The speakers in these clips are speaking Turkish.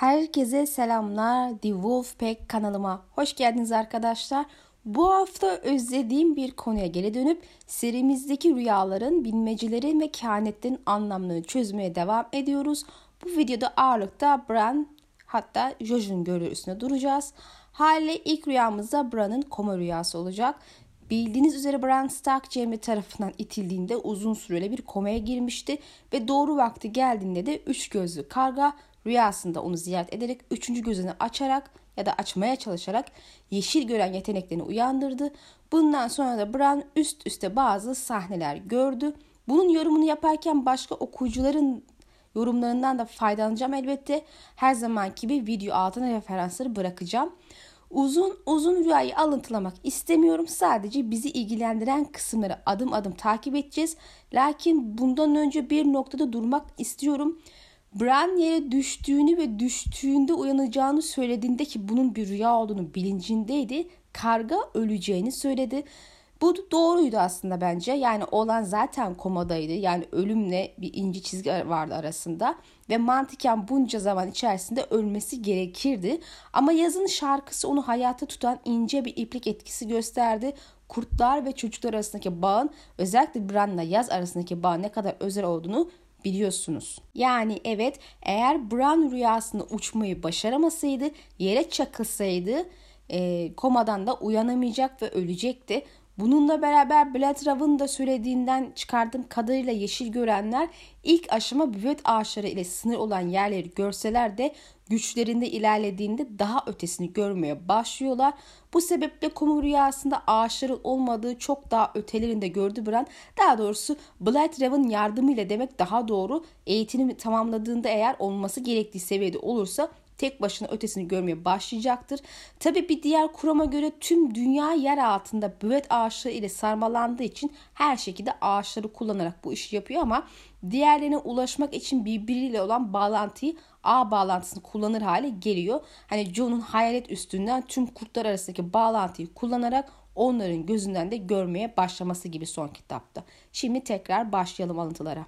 Herkese selamlar. The Wolfpack kanalıma hoş geldiniz arkadaşlar. Bu hafta özlediğim bir konuya geri dönüp serimizdeki rüyaların, bilmeceleri ve kehanetlerin anlamlarını çözmeye devam ediyoruz. Bu videoda ağırlıkta Bran hatta Jojo'nun görü üstüne duracağız. Hale ilk rüyamızda Bran'ın koma rüyası olacak. Bildiğiniz üzere Bran Stark Jaime tarafından itildiğinde uzun süreli bir komaya girmişti ve doğru vakti geldiğinde de üç gözlü karga rüyasında onu ziyaret ederek üçüncü gözünü açarak ya da açmaya çalışarak yeşil gören yeteneklerini uyandırdı. Bundan sonra da Bran üst üste bazı sahneler gördü. Bunun yorumunu yaparken başka okuyucuların yorumlarından da faydalanacağım elbette. Her zamanki gibi video altına referansları bırakacağım. Uzun uzun rüyayı alıntılamak istemiyorum. Sadece bizi ilgilendiren kısımları adım adım takip edeceğiz. Lakin bundan önce bir noktada durmak istiyorum. Bran yere düştüğünü ve düştüğünde uyanacağını söylediğinde ki bunun bir rüya olduğunu bilincindeydi. Karga öleceğini söyledi. Bu doğruydu aslında bence. Yani olan zaten komadaydı. Yani ölümle bir ince çizgi vardı arasında. Ve mantıken bunca zaman içerisinde ölmesi gerekirdi. Ama yazın şarkısı onu hayata tutan ince bir iplik etkisi gösterdi. Kurtlar ve çocuklar arasındaki bağın özellikle Bran'la yaz arasındaki bağın ne kadar özel olduğunu biliyorsunuz. Yani evet eğer Bran rüyasında uçmayı başaramasaydı yere çakılsaydı e, komadan da uyanamayacak ve ölecekti. Bununla beraber Blatrav'ın da söylediğinden çıkardığım kadarıyla yeşil görenler ilk aşama büvet ağaçları ile sınır olan yerleri görseler de güçlerinde ilerlediğinde daha ötesini görmeye başlıyorlar. Bu sebeple kumu rüyasında ağaçların olmadığı çok daha ötelerinde gördü Bran. Daha doğrusu Blatrav'ın yardımıyla demek daha doğru. Eğitimini tamamladığında eğer olması gerektiği seviyede olursa tek başına ötesini görmeye başlayacaktır. Tabi bir diğer kurama göre tüm dünya yer altında büvet ağaçları ile sarmalandığı için her şekilde ağaçları kullanarak bu işi yapıyor ama diğerlerine ulaşmak için birbiriyle olan bağlantıyı ağ bağlantısını kullanır hale geliyor. Hani John'un hayalet üstünden tüm kurtlar arasındaki bağlantıyı kullanarak onların gözünden de görmeye başlaması gibi son kitapta. Şimdi tekrar başlayalım alıntılara.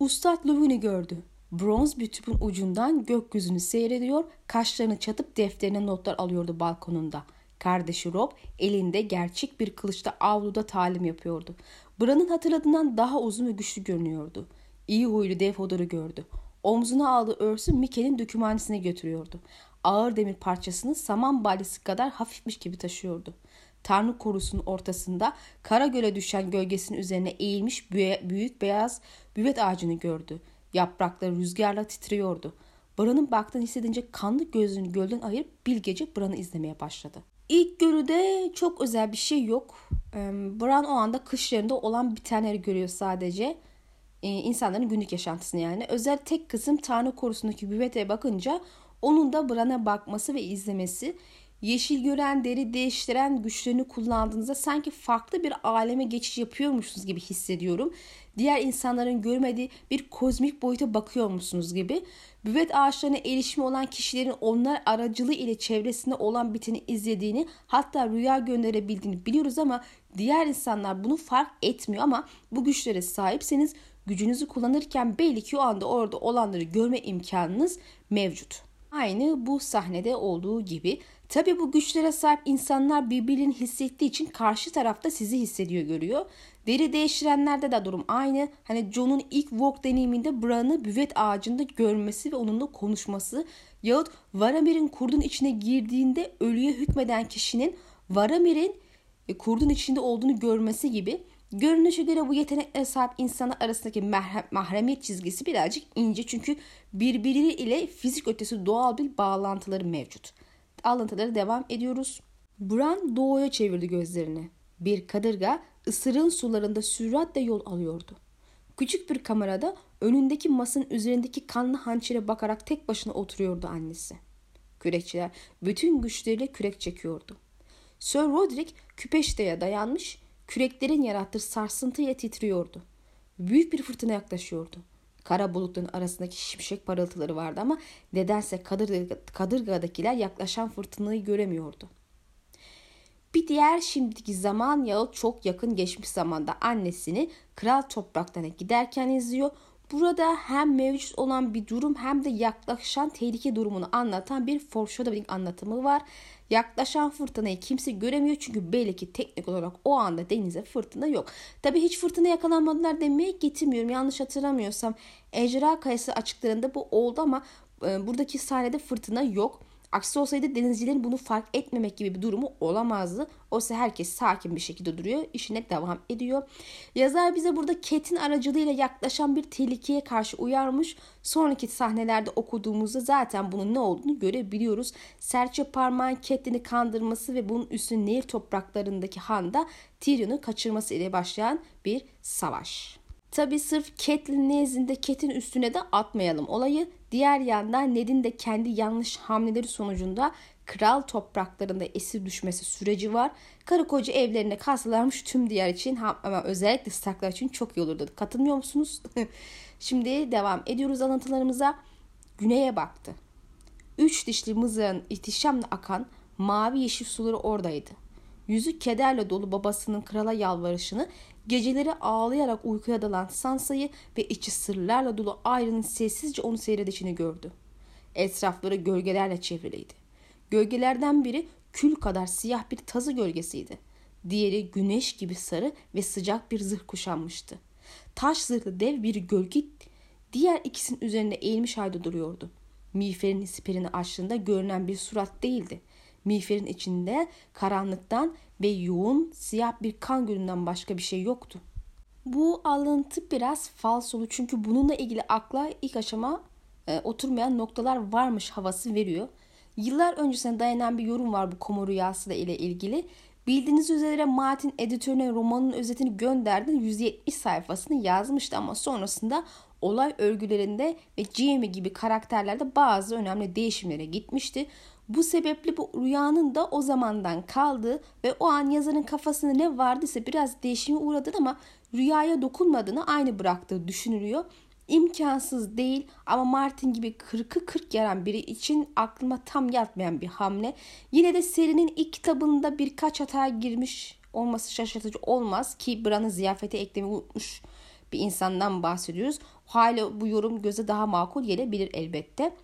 Ustad Luvini gördü. Bronz bir tüpün ucundan gökyüzünü seyrediyor, kaşlarını çatıp defterine notlar alıyordu balkonunda. Kardeşi Rob elinde gerçek bir kılıçta avluda talim yapıyordu. Bran'ın hatırladığından daha uzun ve güçlü görünüyordu. İyi huylu dev hodarı gördü. Omzuna aldığı örsü Mike'nin dökümhanesine götürüyordu. Ağır demir parçasını saman balyası kadar hafifmiş gibi taşıyordu. Tanrı korusunun ortasında kara göle düşen gölgesinin üzerine eğilmiş büyük beyaz büvet ağacını gördü. Yaprakları rüzgarla titriyordu. Bran'ın baktığını hissedince kanlı gözünü gölden ayırıp bilgece Bran'ı izlemeye başladı. İlk görüde çok özel bir şey yok. Bran o anda kışlarında olan bitenleri görüyor sadece. Ee, insanların günlük yaşantısını yani. Özel tek kısım Tanrı korusundaki büvete bakınca onun da Bran'a bakması ve izlemesi yeşil gören, deri değiştiren güçlerini kullandığınızda sanki farklı bir aleme geçiş yapıyormuşsunuz gibi hissediyorum. Diğer insanların görmediği bir kozmik boyuta bakıyormuşsunuz gibi. Büvet ağaçlarına erişimi olan kişilerin onlar aracılığı ile çevresinde olan biteni izlediğini hatta rüya gönderebildiğini biliyoruz ama diğer insanlar bunu fark etmiyor ama bu güçlere sahipseniz gücünüzü kullanırken belli ki o anda orada olanları görme imkanınız mevcut. Aynı bu sahnede olduğu gibi Tabi bu güçlere sahip insanlar birbirini hissettiği için karşı tarafta sizi hissediyor görüyor. Deri değiştirenlerde de durum aynı. Hani John'un ilk walk deneyiminde Bran'ı büvet ağacında görmesi ve onunla konuşması yahut Varamir'in kurdun içine girdiğinde ölüye hükmeden kişinin Varamir'in e, kurdun içinde olduğunu görmesi gibi Görünüşe göre bu yeteneklere sahip insanlar arasındaki mahremiyet çizgisi birazcık ince çünkü birbiri ile fizik ötesi doğal bir bağlantıları mevcut alıntıları devam ediyoruz. Bran doğuya çevirdi gözlerini. Bir kadırga ısırığın sularında süratle yol alıyordu. Küçük bir kamerada önündeki masanın üzerindeki kanlı hançere bakarak tek başına oturuyordu annesi. Kürekçiler bütün güçleriyle kürek çekiyordu. Sir Roderick küpeşteye dayanmış, küreklerin yarattığı sarsıntıyla titriyordu. Büyük bir fırtına yaklaşıyordu. Kara bulutların arasındaki şimşek parıltıları vardı ama nedense kadırga, kadırgadakiler yaklaşan fırtınayı göremiyordu. Bir diğer şimdiki zaman yağı çok yakın geçmiş zamanda annesini kral topraklarına giderken izliyor. Burada hem mevcut olan bir durum hem de yaklaşan tehlike durumunu anlatan bir foreshadowing anlatımı var. Yaklaşan fırtınayı kimse göremiyor çünkü belli ki teknik olarak o anda denize fırtına yok. Tabi hiç fırtına yakalanmadılar demeye getirmiyorum. Yanlış hatırlamıyorsam Ejderha Kayası açıklarında bu oldu ama e, buradaki sahnede fırtına yok. Aksi olsaydı denizcilerin bunu fark etmemek gibi bir durumu olamazdı. Oysa herkes sakin bir şekilde duruyor, işine devam ediyor. Yazar bize burada Cat'in aracılığıyla yaklaşan bir tehlikeye karşı uyarmış. Sonraki sahnelerde okuduğumuzda zaten bunun ne olduğunu görebiliyoruz. Serçe parmağın Catelyn'i kandırması ve bunun üstüne Nehir topraklarındaki Han'da Tyrion'u kaçırması ile başlayan bir savaş. Tabi sırf Catelyn nezdinde Cat'in üstüne de atmayalım olayı. Diğer yandan Ned'in de kendi yanlış hamleleri sonucunda kral topraklarında esir düşmesi süreci var. Karı koca evlerine kalsalarmış tüm diğer için ama özellikle Starklar için çok iyi olurdu. Katılmıyor musunuz? Şimdi devam ediyoruz anlatılarımıza. Güneye baktı. Üç dişli mızrağın ihtişamla akan mavi yeşil suları oradaydı. Yüzü kederle dolu babasının krala yalvarışını Geceleri ağlayarak uykuya dalan Sansa'yı ve içi sırlarla dolu Arya'nın sessizce onu seyredişini gördü. Etrafları gölgelerle çevriliydi. Gölgelerden biri kül kadar siyah bir tazı gölgesiydi. Diğeri güneş gibi sarı ve sıcak bir zırh kuşanmıştı. Taş zırhlı dev bir gölge diğer ikisinin üzerinde eğilmiş halde duruyordu. Miğferin siperini açtığında görünen bir surat değildi. Miğferin içinde karanlıktan ve yoğun siyah bir kan gölünden başka bir şey yoktu. Bu alıntı biraz falsolu çünkü bununla ilgili akla ilk aşama e, oturmayan noktalar varmış havası veriyor. Yıllar öncesine dayanan bir yorum var bu Komo rüyası ile ilgili. Bildiğiniz üzere Martin editörüne romanın özetini gönderdi. 170 sayfasını yazmıştı ama sonrasında olay örgülerinde ve Jamie gibi karakterlerde bazı önemli değişimlere gitmişti. Bu sebeple bu rüyanın da o zamandan kaldığı ve o an yazarın kafasında ne vardıysa biraz değişime uğradı ama rüyaya dokunmadığını aynı bıraktığı düşünülüyor. İmkansız değil ama Martin gibi kırkı kırk yaran biri için aklıma tam yatmayan bir hamle. Yine de serinin ilk kitabında birkaç hata girmiş olması şaşırtıcı olmaz ki Bran'ı ziyafete eklemeyi unutmuş bir insandan bahsediyoruz. Hala bu yorum göze daha makul gelebilir elbette.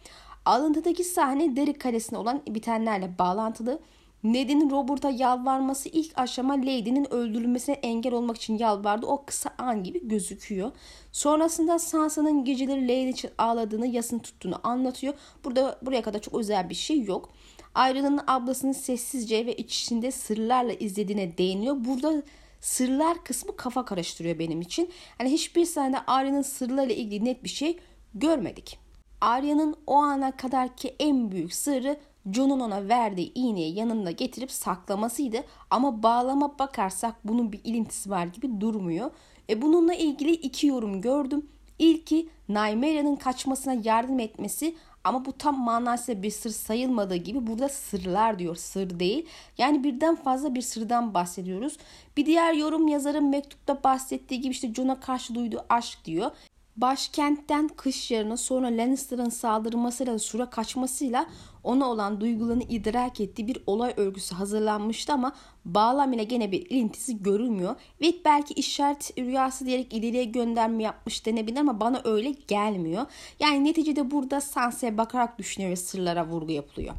Alıntıdaki sahne Derek Kalesi'ne olan bitenlerle bağlantılı. Ned'in Robert'a yalvarması ilk aşama Lady'nin öldürülmesine engel olmak için yalvardı. O kısa an gibi gözüküyor. Sonrasında Sansa'nın geceleri Lady için ağladığını, yasını tuttuğunu anlatıyor. Burada buraya kadar çok özel bir şey yok. Ayrı'nın ablasını sessizce ve iç içinde sırlarla izlediğine değiniyor. Burada sırlar kısmı kafa karıştırıyor benim için. Yani hiçbir sahnede Arya'nın sırlarıyla ilgili net bir şey görmedik. Arya'nın o ana kadarki en büyük sırrı John'un ona verdiği iğneyi yanında getirip saklamasıydı. Ama bağlama bakarsak bunun bir ilintisi var gibi durmuyor. E bununla ilgili iki yorum gördüm. İlki Nymeria'nın kaçmasına yardım etmesi ama bu tam manasıyla bir sır sayılmadığı gibi burada sırlar diyor sır değil. Yani birden fazla bir sırdan bahsediyoruz. Bir diğer yorum yazarın mektupta bahsettiği gibi işte John'a karşı duyduğu aşk diyor. Başkentten kış yarına sonra Lannister'ın saldırmasıyla Sur'a kaçmasıyla ona olan duygularını idrak ettiği bir olay örgüsü hazırlanmıştı ama bağlam ile gene bir ilintisi görülmüyor. Ve belki işaret rüyası diyerek ileriye gönderme yapmış denebilir ama bana öyle gelmiyor. Yani neticede burada Sansa'ya bakarak düşünüyor ve sırlara vurgu yapılıyor.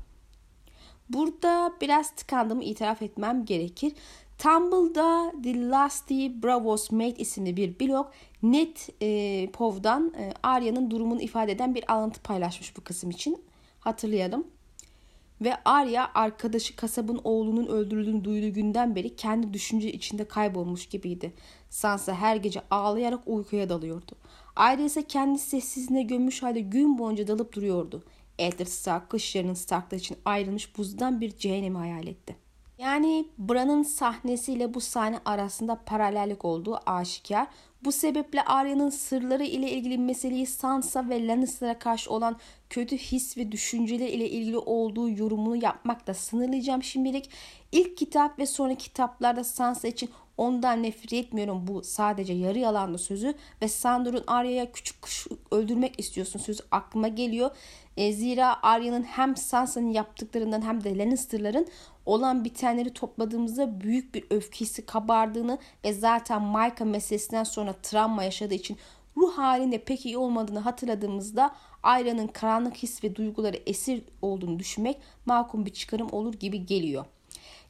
Burada biraz tıkandığımı itiraf etmem gerekir. Tumble'da The Lasty Bravos Mate isimli bir blog Net e, Pov'dan e, Arya'nın durumunu ifade eden bir alıntı paylaşmış bu kısım için. Hatırlayalım. Ve Arya arkadaşı kasabın oğlunun öldürüldüğünü duyduğu günden beri kendi düşünce içinde kaybolmuş gibiydi. Sansa her gece ağlayarak uykuya dalıyordu. Arya ise kendi sessizliğine gömmüş halde gün boyunca dalıp duruyordu. Eddard Stark kış yarının Starklar için ayrılmış buzdan bir cehennemi hayal etti. Yani Bran'ın sahnesiyle bu sahne arasında paralellik olduğu aşikar. Bu sebeple Arya'nın sırları ile ilgili meseleyi Sansa ve Lannister'a karşı olan kötü his ve düşünceler ile ilgili olduğu yorumunu yapmakla sınırlayacağım şimdilik. İlk kitap ve sonraki kitaplarda Sansa için ondan nefret etmiyorum bu sadece yarı yalanlı sözü ve Sandor'un Arya'ya küçük kuş öldürmek istiyorsun sözü aklıma geliyor. E, zira Arya'nın hem Sansa'nın yaptıklarından hem de Lannister'ların olan bitenleri topladığımızda büyük bir öfkesi kabardığını ve zaten Micah meselesinden sonra travma yaşadığı için ruh halinde pek iyi olmadığını hatırladığımızda Ayra'nın karanlık his ve duyguları esir olduğunu düşünmek makul bir çıkarım olur gibi geliyor.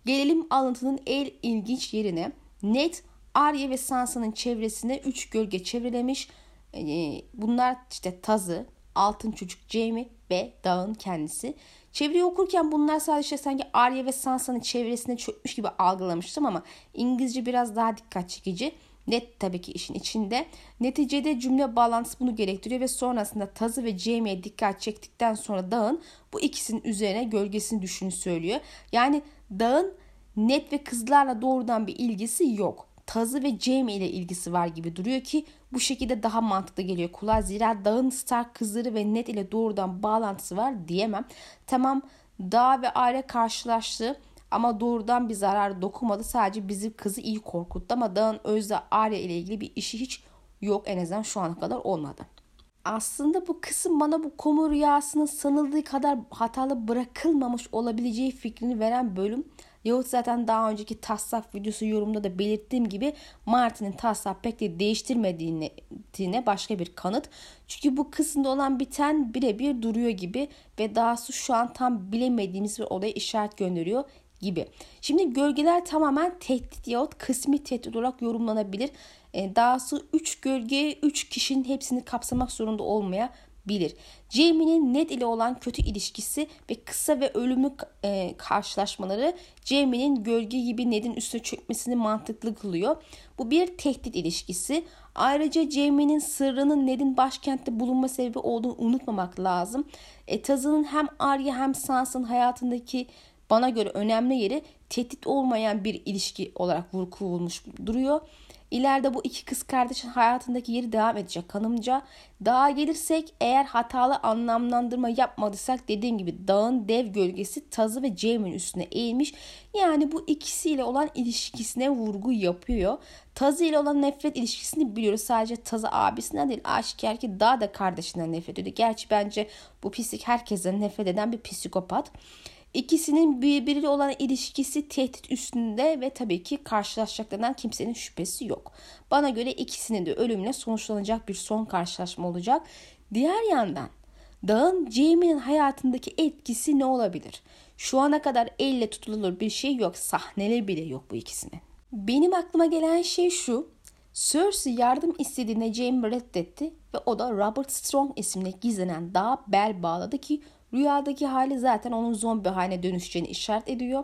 Gelelim alıntının en ilginç yerine. Ned Arya ve Sansa'nın çevresine üç gölge çevrelemiş. Ee, bunlar işte Tazı, Altın Çocuk Jaime ve Dağ'ın kendisi. Çevreyi okurken bunlar sadece sanki Arya ve Sansa'nın çevresine çökmüş gibi algılamıştım ama İngilizce biraz daha dikkat çekici. Net tabii ki işin içinde. Neticede cümle bağlantısı bunu gerektiriyor ve sonrasında Tazı ve Jamie'ye dikkat çektikten sonra Dağ'ın bu ikisinin üzerine gölgesini düşünü söylüyor. Yani Dağ'ın net ve kızlarla doğrudan bir ilgisi yok. Tazı ve Jamie ile ilgisi var gibi duruyor ki bu şekilde daha mantıklı geliyor kulağa. Zira Dağ'ın Stark kızları ve Ned ile doğrudan bağlantısı var diyemem. Tamam Dağ ve aile karşılaştı ama doğrudan bir zarar dokunmadı. Sadece bizi kızı iyi korkuttu ama Dağ'ın Özde Arya ile ilgili bir işi hiç yok en azından şu ana kadar olmadı. Aslında bu kısım bana bu komu rüyasının sanıldığı kadar hatalı bırakılmamış olabileceği fikrini veren bölüm. Yahut zaten daha önceki taslak videosu yorumda da belirttiğim gibi Martin'in taslak pek de değiştirmediğine başka bir kanıt. Çünkü bu kısımda olan biten birebir duruyor gibi ve dahası şu an tam bilemediğimiz bir olaya işaret gönderiyor gibi. Şimdi gölgeler tamamen tehdit yahut kısmi tehdit olarak yorumlanabilir. E, dahası 3 gölge 3 kişinin hepsini kapsamak zorunda olmayabilir. Jamie'nin Ned ile olan kötü ilişkisi ve kısa ve ölümlü e, karşılaşmaları Jamie'nin gölge gibi Ned'in üstüne çökmesini mantıklı kılıyor. Bu bir tehdit ilişkisi. Ayrıca Jamie'nin sırrının Ned'in başkentte bulunma sebebi olduğunu unutmamak lazım. E, Tazı'nın hem Arya hem Sansa'nın hayatındaki bana göre önemli yeri tehdit olmayan bir ilişki olarak vurgulmuş duruyor. İleride bu iki kız kardeşin hayatındaki yeri devam edecek kanımca. Dağa gelirsek eğer hatalı anlamlandırma yapmadıysak dediğim gibi dağın dev gölgesi Tazı ve Jamie'nin üstüne eğilmiş. Yani bu ikisiyle olan ilişkisine vurgu yapıyor. Tazı ile olan nefret ilişkisini biliyoruz. Sadece Tazı abisinden değil aşikar ki Dağ da kardeşinden nefret ediyor. Gerçi bence bu pislik herkesten nefret eden bir psikopat. İkisinin birbiriyle olan ilişkisi tehdit üstünde ve tabii ki karşılaşacaklarından kimsenin şüphesi yok. Bana göre ikisinin de ölümle sonuçlanacak bir son karşılaşma olacak. Diğer yandan Dağın Jamie'nin hayatındaki etkisi ne olabilir? Şu ana kadar elle tutulur bir şey yok. Sahneleri bile yok bu ikisinin. Benim aklıma gelen şey şu. Cersei yardım istediğinde Jaime reddetti ve o da Robert Strong isimli gizlenen dağa bel bağladı ki Rüyadaki hali zaten onun zombi haline dönüşeceğini işaret ediyor.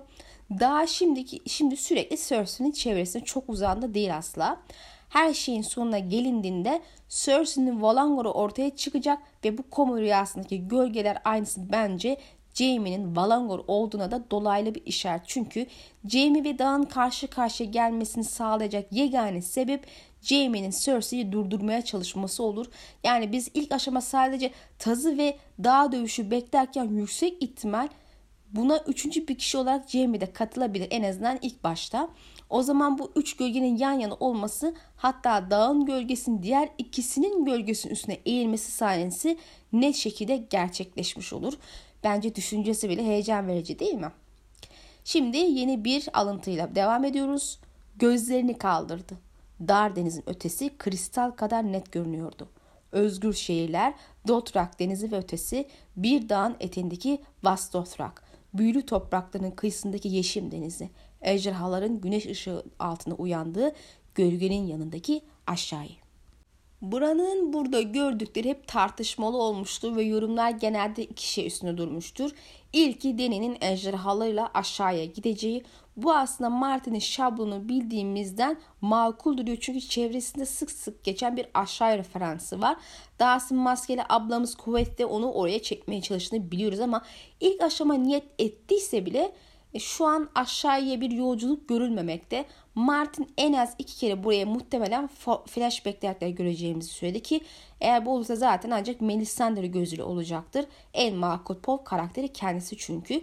Daha şimdiki şimdi sürekli Cersei'nin çevresinde çok uzağında değil asla. Her şeyin sonuna gelindiğinde Cersei'nin Valangor'u ortaya çıkacak ve bu komu rüyasındaki gölgeler aynısı bence Jaime'nin Valangor olduğuna da dolaylı bir işaret. Çünkü Jaime ve Dağ'ın karşı karşıya gelmesini sağlayacak yegane sebep Jaime'nin Cersei'yi durdurmaya çalışması olur. Yani biz ilk aşama sadece tazı ve dağ dövüşü beklerken yüksek ihtimal buna üçüncü bir kişi olarak Jaime de katılabilir en azından ilk başta. O zaman bu üç gölgenin yan yana olması hatta dağın gölgesinin diğer ikisinin gölgesinin üstüne eğilmesi sayesinde net şekilde gerçekleşmiş olur. Bence düşüncesi bile heyecan verici değil mi? Şimdi yeni bir alıntıyla devam ediyoruz. Gözlerini kaldırdı. Dar denizin ötesi kristal kadar net görünüyordu. Özgür şehirler, Dotrak denizi ve ötesi bir dağın eteğindeki Vastothrak, büyülü toprakların kıyısındaki Yeşim denizi, ejderhaların güneş ışığı altında uyandığı gölgenin yanındaki aşağıyı. Buranın burada gördükleri hep tartışmalı olmuştur ve yorumlar genelde iki şey üstüne durmuştur. İlki Deni'nin ejderhalarıyla aşağıya gideceği. Bu aslında Martin'in şablonu bildiğimizden makul duruyor. Çünkü çevresinde sık sık geçen bir aşağı referansı var. Dahası maskeli ablamız kuvvetle onu oraya çekmeye çalıştığını biliyoruz ama ilk aşama niyet ettiyse bile e, şu an aşağıya bir yolculuk görülmemekte. Martin en az iki kere buraya muhtemelen flashbackler göreceğimizi söyledi ki eğer bu olursa zaten ancak Melisandre gözüyle olacaktır. En makul Paul karakteri kendisi çünkü.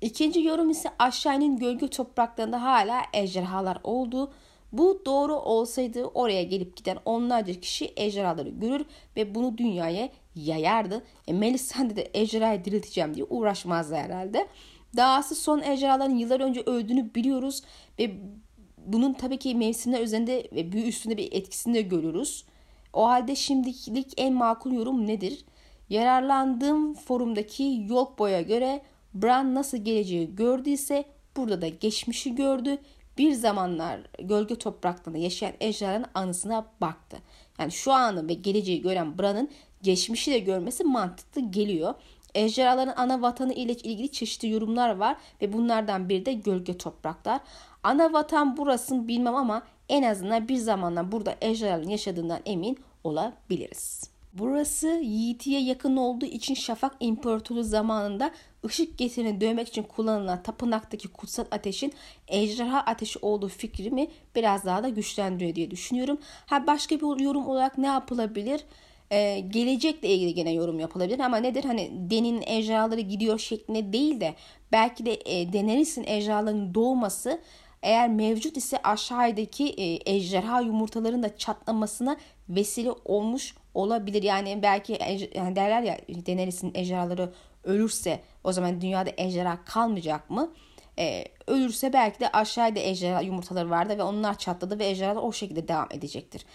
İkinci yorum ise aşağının gölge topraklarında hala ejderhalar olduğu. Bu doğru olsaydı oraya gelip giden onlarca kişi ejderhaları görür ve bunu dünyaya yayardı. E, Melisandre de ejderhayı dirilteceğim diye uğraşmazdı herhalde. Dahası son ejderhaların yıllar önce öldüğünü biliyoruz ve bunun tabii ki mevsimler üzerinde ve büyü üstünde bir etkisini de görürüz. O halde şimdilik en makul yorum nedir? Yararlandığım forumdaki yol boya göre Bran nasıl geleceği gördüyse burada da geçmişi gördü. Bir zamanlar gölge topraklarında yaşayan ejderhanın anısına baktı. Yani şu anı ve geleceği gören Bran'ın geçmişi de görmesi mantıklı geliyor. Ejderhaların ana vatanı ile ilgili çeşitli yorumlar var ve bunlardan biri de gölge topraklar. Ana vatan burası bilmem ama en azından bir zamanlar burada ejderhaların yaşadığından emin olabiliriz. Burası Yiğiti'ye yakın olduğu için Şafak İmparatorluğu zamanında ışık getirine dövmek için kullanılan tapınaktaki kutsal ateşin ejderha ateşi olduğu fikrimi biraz daha da güçlendiriyor diye düşünüyorum. Ha başka bir yorum olarak ne yapılabilir? Ee, gelecekle ilgili gene yorum yapılabilir ama nedir hani Den'in ejderhaları gidiyor şeklinde değil de belki de e, Daenerys'in ejderhalarının doğması eğer mevcut ise aşağıdaki e, ejderha yumurtaların da çatlamasına vesile olmuş olabilir. Yani belki yani derler ya Daenerys'in ejderhaları ölürse o zaman dünyada ejderha kalmayacak mı? Ee, ölürse belki de aşağıda ejderha yumurtaları vardı ve onlar çatladı ve ejderha o şekilde devam edecektir.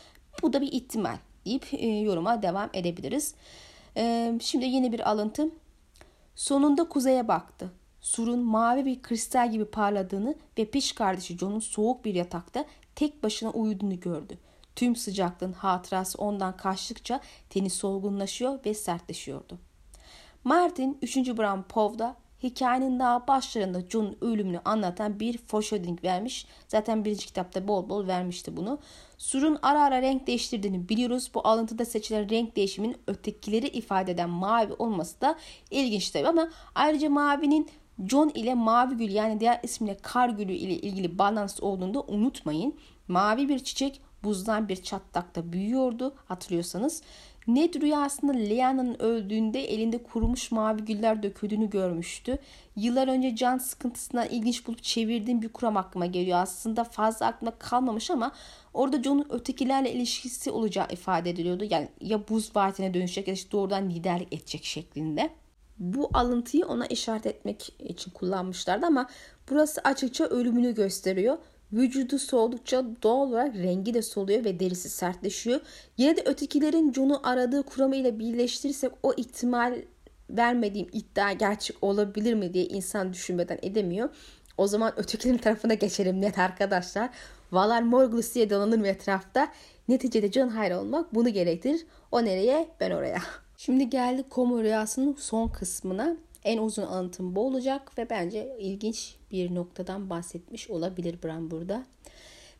Bu da bir ihtimal deyip e, yoruma devam edebiliriz. E, şimdi yeni bir alıntı. Sonunda kuzeye baktı. Surun mavi bir kristal gibi parladığını ve piş kardeşi John'un soğuk bir yatakta tek başına uyuduğunu gördü. Tüm sıcaklığın hatırası ondan kaçtıkça teni solgunlaşıyor ve sertleşiyordu. Martin 3. Bram Pov'da hikayenin daha başlarında John'un ölümünü anlatan bir foreshadowing vermiş. Zaten birinci kitapta bol bol vermişti bunu. Sur'un ara ara renk değiştirdiğini biliyoruz. Bu alıntıda seçilen renk değişiminin ötekileri ifade eden mavi olması da ilginç tabii ama ayrıca mavinin John ile Mavi Gül yani diğer ismiyle Kar Gülü ile ilgili balans olduğunu da unutmayın. Mavi bir çiçek buzdan bir çatlakta büyüyordu hatırlıyorsanız. Ned rüyasında Leanna'nın öldüğünde elinde kurumuş mavi güller döküldüğünü görmüştü. Yıllar önce can sıkıntısından ilginç bulup çevirdiğim bir kuram aklıma geliyor. Aslında fazla aklımda kalmamış ama orada John'un ötekilerle ilişkisi olacağı ifade ediliyordu. Yani ya buz vaatine dönüşecek ya da işte doğrudan liderlik edecek şeklinde. Bu alıntıyı ona işaret etmek için kullanmışlardı ama burası açıkça ölümünü gösteriyor. Vücudu soğudukça doğal olarak rengi de soluyor ve derisi sertleşiyor. Yine de ötekilerin John'u aradığı kuramı ile birleştirirsek o ihtimal vermediğim iddia gerçek olabilir mi diye insan düşünmeden edemiyor. O zaman ötekilerin tarafına geçelim net arkadaşlar. Valar Morgulus diye dolanır mı etrafta? Neticede John hayır olmak bunu gerektirir. O nereye ben oraya. Şimdi geldik Komo rüyasının son kısmına. En uzun anlatım bu olacak ve bence ilginç bir noktadan bahsetmiş olabilir Bran burada.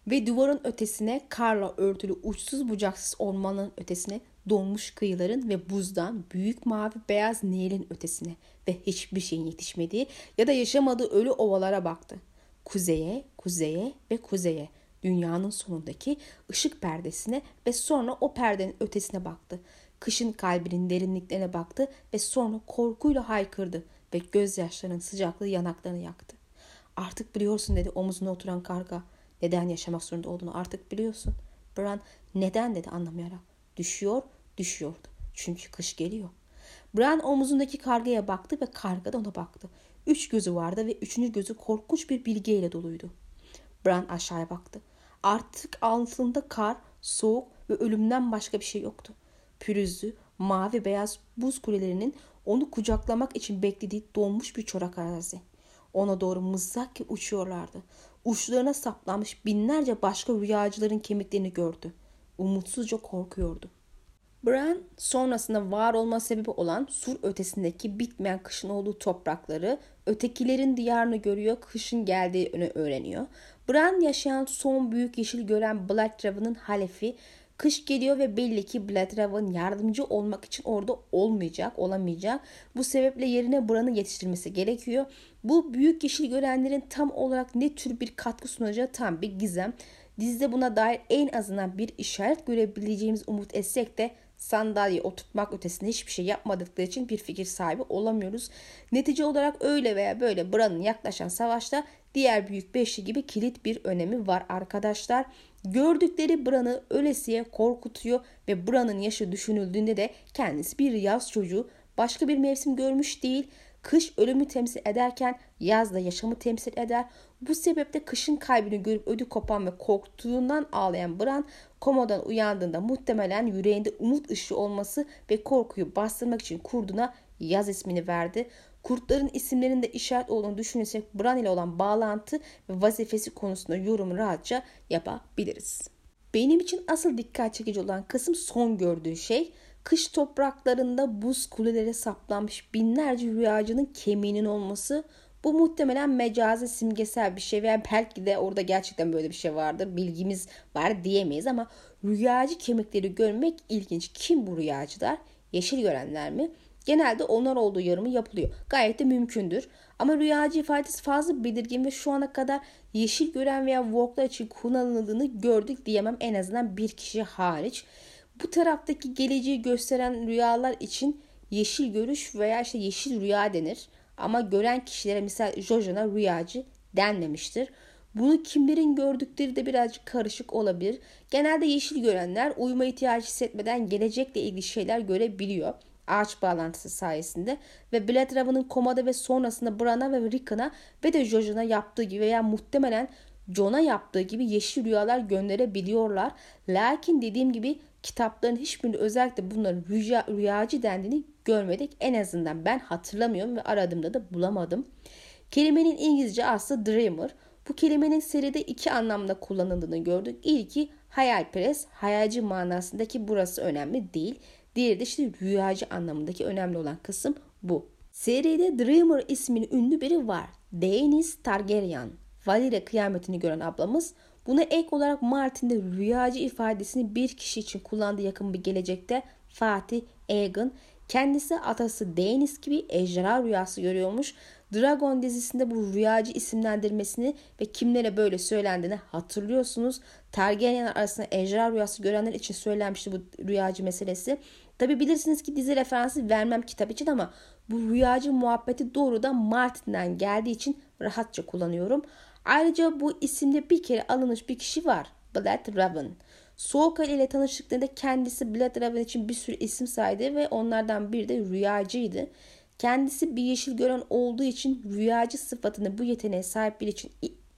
Ve duvarın ötesine karla örtülü uçsuz bucaksız ormanın ötesine donmuş kıyıların ve buzdan büyük mavi beyaz nehrin ötesine ve hiçbir şeyin yetişmediği ya da yaşamadığı ölü ovalara baktı. Kuzeye, kuzeye ve kuzeye dünyanın sonundaki ışık perdesine ve sonra o perdenin ötesine baktı. Kışın kalbinin derinliklerine baktı ve sonra korkuyla haykırdı ve gözyaşlarının sıcaklığı yanaklarını yaktı. Artık biliyorsun dedi omuzuna oturan karga. Neden yaşamak zorunda olduğunu artık biliyorsun. Bran neden dedi anlamayarak. Düşüyor, düşüyordu. Çünkü kış geliyor. Bran omuzundaki kargaya baktı ve karga da ona baktı. Üç gözü vardı ve üçüncü gözü korkunç bir bilgeyle doluydu. Bran aşağıya baktı. Artık altında kar, soğuk ve ölümden başka bir şey yoktu pürüzlü, mavi beyaz buz kulelerinin onu kucaklamak için beklediği donmuş bir çorak arazi. Ona doğru mızrak gibi uçuyorlardı. Uçlarına saplanmış binlerce başka rüyacıların kemiklerini gördü. Umutsuzca korkuyordu. Bran sonrasında var olma sebebi olan sur ötesindeki bitmeyen kışın olduğu toprakları, ötekilerin diyarını görüyor, kışın geldiğini öğreniyor. Bran yaşayan son büyük yeşil gören Black Raven'ın halefi Kış geliyor ve belli ki Bloodraven yardımcı olmak için orada olmayacak, olamayacak. Bu sebeple yerine Bran'ı yetiştirmesi gerekiyor. Bu büyük yeşil görenlerin tam olarak ne tür bir katkı sunacağı tam bir gizem. Dizide buna dair en azından bir işaret görebileceğimiz umut etsek de sandalye oturtmak ötesinde hiçbir şey yapmadıkları için bir fikir sahibi olamıyoruz. Netice olarak öyle veya böyle Bran'ın yaklaşan savaşta diğer büyük beşli gibi kilit bir önemi var arkadaşlar. Gördükleri Bran'ı ölesiye korkutuyor ve Bran'ın yaşı düşünüldüğünde de kendisi bir yaz çocuğu başka bir mevsim görmüş değil. Kış ölümü temsil ederken yaz da yaşamı temsil eder. Bu sebeple kışın kalbini görüp ödü kopan ve korktuğundan ağlayan Bran komadan uyandığında muhtemelen yüreğinde umut ışığı olması ve korkuyu bastırmak için kurduna yaz ismini verdi. Kurtların isimlerinde işaret olduğunu düşünürsek Bran ile olan bağlantı ve vazifesi konusunda yorum rahatça yapabiliriz. Benim için asıl dikkat çekici olan kısım son gördüğü şey kış topraklarında buz kulelere saplanmış binlerce rüyacının kemiğinin olması bu muhtemelen mecazi simgesel bir şey veya belki de orada gerçekten böyle bir şey vardır. Bilgimiz var diyemeyiz ama rüyacı kemikleri görmek ilginç. Kim bu rüyacılar? Yeşil görenler mi? Genelde onlar olduğu yorumu yapılıyor. Gayet de mümkündür. Ama rüyacı ifadesi fazla belirgin ve şu ana kadar yeşil gören veya worklar için kullanıldığını gördük diyemem en azından bir kişi hariç. Bu taraftaki geleceği gösteren rüyalar için yeşil görüş veya işte yeşil rüya denir. Ama gören kişilere mesela Jojo'na rüyacı denmemiştir. Bunu kimlerin gördükleri de birazcık karışık olabilir. Genelde yeşil görenler uyuma ihtiyacı hissetmeden gelecekle ilgili şeyler görebiliyor ağaç bağlantısı sayesinde ve Blade Raven'ın komada ve sonrasında Bran'a ve Rickon'a ve de Jojon'a yaptığı gibi veya muhtemelen John'a yaptığı gibi yeşil rüyalar gönderebiliyorlar. Lakin dediğim gibi kitapların hiçbirinde özellikle bunların rüya, rüyacı dendiğini görmedik. En azından ben hatırlamıyorum ve aradığımda da bulamadım. Kelimenin İngilizce aslı dreamer. Bu kelimenin seride iki anlamda kullanıldığını gördük. İlki hayalperest, hayalci manasındaki burası önemli değil. Diğeri de işte rüyacı anlamındaki önemli olan kısım bu. Seride Dreamer isminin ünlü biri var. Daenerys Targaryen. Valyria kıyametini gören ablamız buna ek olarak Martin'de rüyacı ifadesini bir kişi için kullandığı yakın bir gelecekte Fatih Aegon kendisi atası Daenerys gibi ejderha rüyası görüyormuş. Dragon dizisinde bu rüyacı isimlendirmesini ve kimlere böyle söylendiğini hatırlıyorsunuz. Targaryen arasında ejderha rüyası görenler için söylenmişti bu rüyacı meselesi. Tabi bilirsiniz ki dizi referansı vermem kitap için ama bu rüyacı muhabbeti doğrudan Martin'den geldiği için rahatça kullanıyorum. Ayrıca bu isimde bir kere alınmış bir kişi var. Blood Raven. Soğuk Ali ile tanıştıklarında kendisi Blood Raven için bir sürü isim saydı ve onlardan biri de rüyacıydı. Kendisi bir yeşil gören olduğu için rüyacı sıfatını bu yeteneğe sahip biri için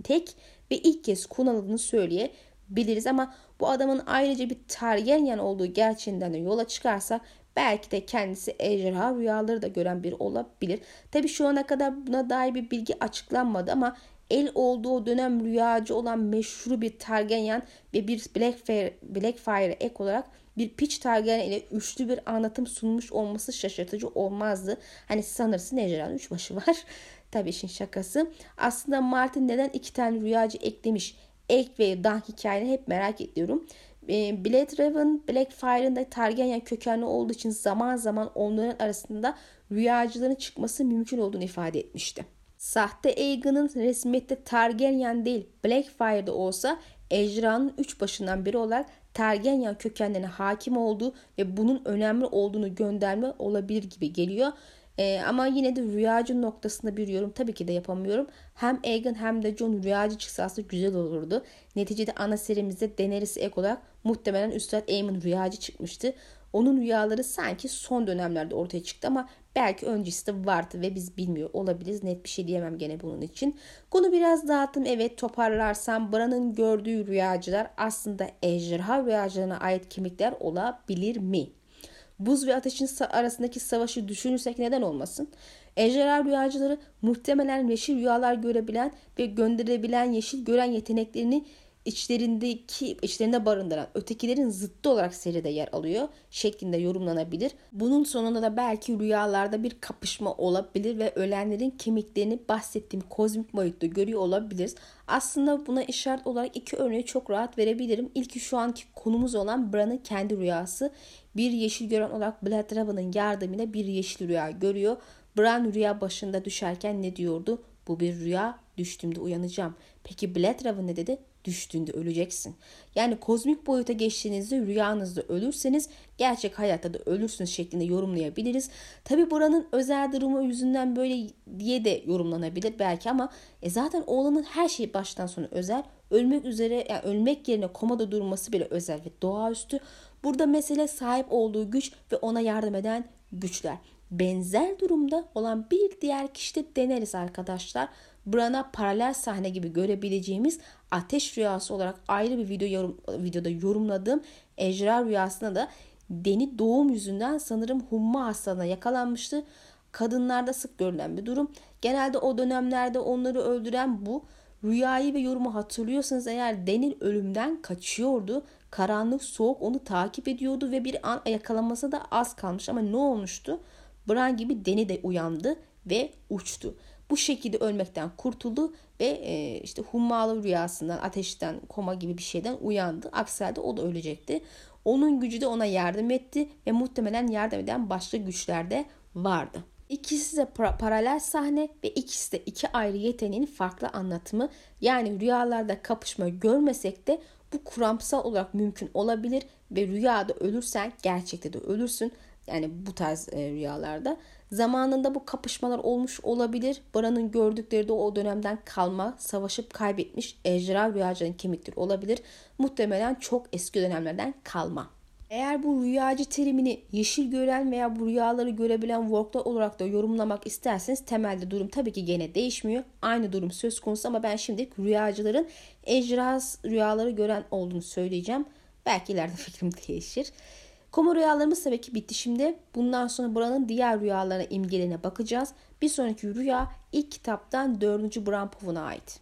tek ve ilk kez kullanıldığını söyleyebiliriz ama bu adamın ayrıca bir Targaryen olduğu gerçeğinden de yola çıkarsa belki de kendisi ejderha rüyaları da gören biri olabilir. Tabi şu ana kadar buna dair bir bilgi açıklanmadı ama el olduğu dönem rüyacı olan meşhur bir Targaryen ve bir Blackfire, Blackfire ek olarak bir Peach Targaryen ile üçlü bir anlatım sunmuş olması şaşırtıcı olmazdı. Hani sanırsın ejderhanın üç başı var. Tabii işin şakası. Aslında Martin neden iki tane rüyacı eklemiş? Ek ve Dan hikayelerini hep merak ediyorum. Ee, Blade Raven, Blackfire'ın da Targaryen kökenli olduğu için zaman zaman onların arasında rüyacıların çıkması mümkün olduğunu ifade etmişti. Sahte Aegon'un resmiyette Targaryen değil Blackfire'da olsa ejderhanın üç başından biri olarak Targaryen kökenlerine hakim olduğu ve bunun önemli olduğunu gönderme olabilir gibi geliyor. Ee, ama yine de rüyacı noktasında bir yorum tabii ki de yapamıyorum. Hem Egan hem de John rüyacı çıksa aslında güzel olurdu. Neticede ana serimizde Daenerys ek olarak muhtemelen Üstad Aemon rüyacı çıkmıştı. Onun rüyaları sanki son dönemlerde ortaya çıktı ama belki öncesi de vardı ve biz bilmiyor olabiliriz. Net bir şey diyemem gene bunun için. Konu biraz dağıttım. Evet toparlarsam Bran'ın gördüğü rüyacılar aslında ejderha rüyacılarına ait kimlikler olabilir mi? Buz ve ateşin arasındaki savaşı düşünürsek neden olmasın? Ejderha rüyacıları muhtemelen yeşil rüyalar görebilen ve gönderebilen yeşil gören yeteneklerini içlerindeki içlerinde barındıran ötekilerin zıttı olarak seride yer alıyor şeklinde yorumlanabilir. Bunun sonunda da belki rüyalarda bir kapışma olabilir ve ölenlerin kemiklerini bahsettiğim kozmik boyutta görüyor olabiliriz. Aslında buna işaret olarak iki örneği çok rahat verebilirim. İlki şu anki konumuz olan Bran'ın kendi rüyası. Bir yeşil gören olarak Blood Raven'ın yardımıyla bir yeşil rüya görüyor. Bran rüya başında düşerken ne diyordu? Bu bir rüya, düştüğümde uyanacağım. Peki Blood Raven ne dedi? Düştüğünde öleceksin. Yani kozmik boyuta geçtiğinizde rüyanızda ölürseniz gerçek hayatta da ölürsünüz şeklinde yorumlayabiliriz. Tabi buranın özel durumu yüzünden böyle diye de yorumlanabilir belki ama e zaten oğlanın her şeyi baştan sona özel. Ölmek üzere yani ölmek yerine komada durması bile özel ve doğaüstü. Burada mesele sahip olduğu güç ve ona yardım eden güçler. Benzer durumda olan bir diğer kişi de Daenerys arkadaşlar. Bran'a paralel sahne gibi görebileceğimiz ateş rüyası olarak ayrı bir video yorum, videoda yorumladığım ejder rüyasında da Deni doğum yüzünden sanırım humma hastalığına yakalanmıştı. Kadınlarda sık görülen bir durum. Genelde o dönemlerde onları öldüren bu. Rüyayı ve yorumu hatırlıyorsanız eğer Den'in ölümden kaçıyordu. Karanlık soğuk onu takip ediyordu ve bir an yakalanması da az kalmış ama ne olmuştu? Bran gibi Deni de uyandı ve uçtu. Bu şekilde ölmekten kurtuldu ve e, işte hummalı rüyasından, ateşten, koma gibi bir şeyden uyandı. Aksi halde o da ölecekti. Onun gücü de ona yardım etti ve muhtemelen yardım eden başka güçler de vardı. İkisi de para- paralel sahne ve ikisi de iki ayrı yeteneğin farklı anlatımı. Yani rüyalarda kapışma görmesek de bu kuramsal olarak mümkün olabilir ve rüyada ölürsen gerçekte de ölürsün. Yani bu tarz e, rüyalarda. Zamanında bu kapışmalar olmuş olabilir. Bran'ın gördükleri de o dönemden kalma, savaşıp kaybetmiş ejderha rüyacının kemikleri olabilir. Muhtemelen çok eski dönemlerden kalma. Eğer bu rüyacı terimini yeşil gören veya bu rüyaları görebilen worklar olarak da yorumlamak isterseniz temelde durum tabii ki gene değişmiyor. Aynı durum söz konusu ama ben şimdi rüyacıların ejderha rüyaları gören olduğunu söyleyeceğim. Belki ileride fikrim değişir. Koma rüyalarımız tabii ki bitti şimdi. Bundan sonra buranın diğer rüyalarına imgelerine bakacağız. Bir sonraki rüya ilk kitaptan 4. Bram Pov'una ait.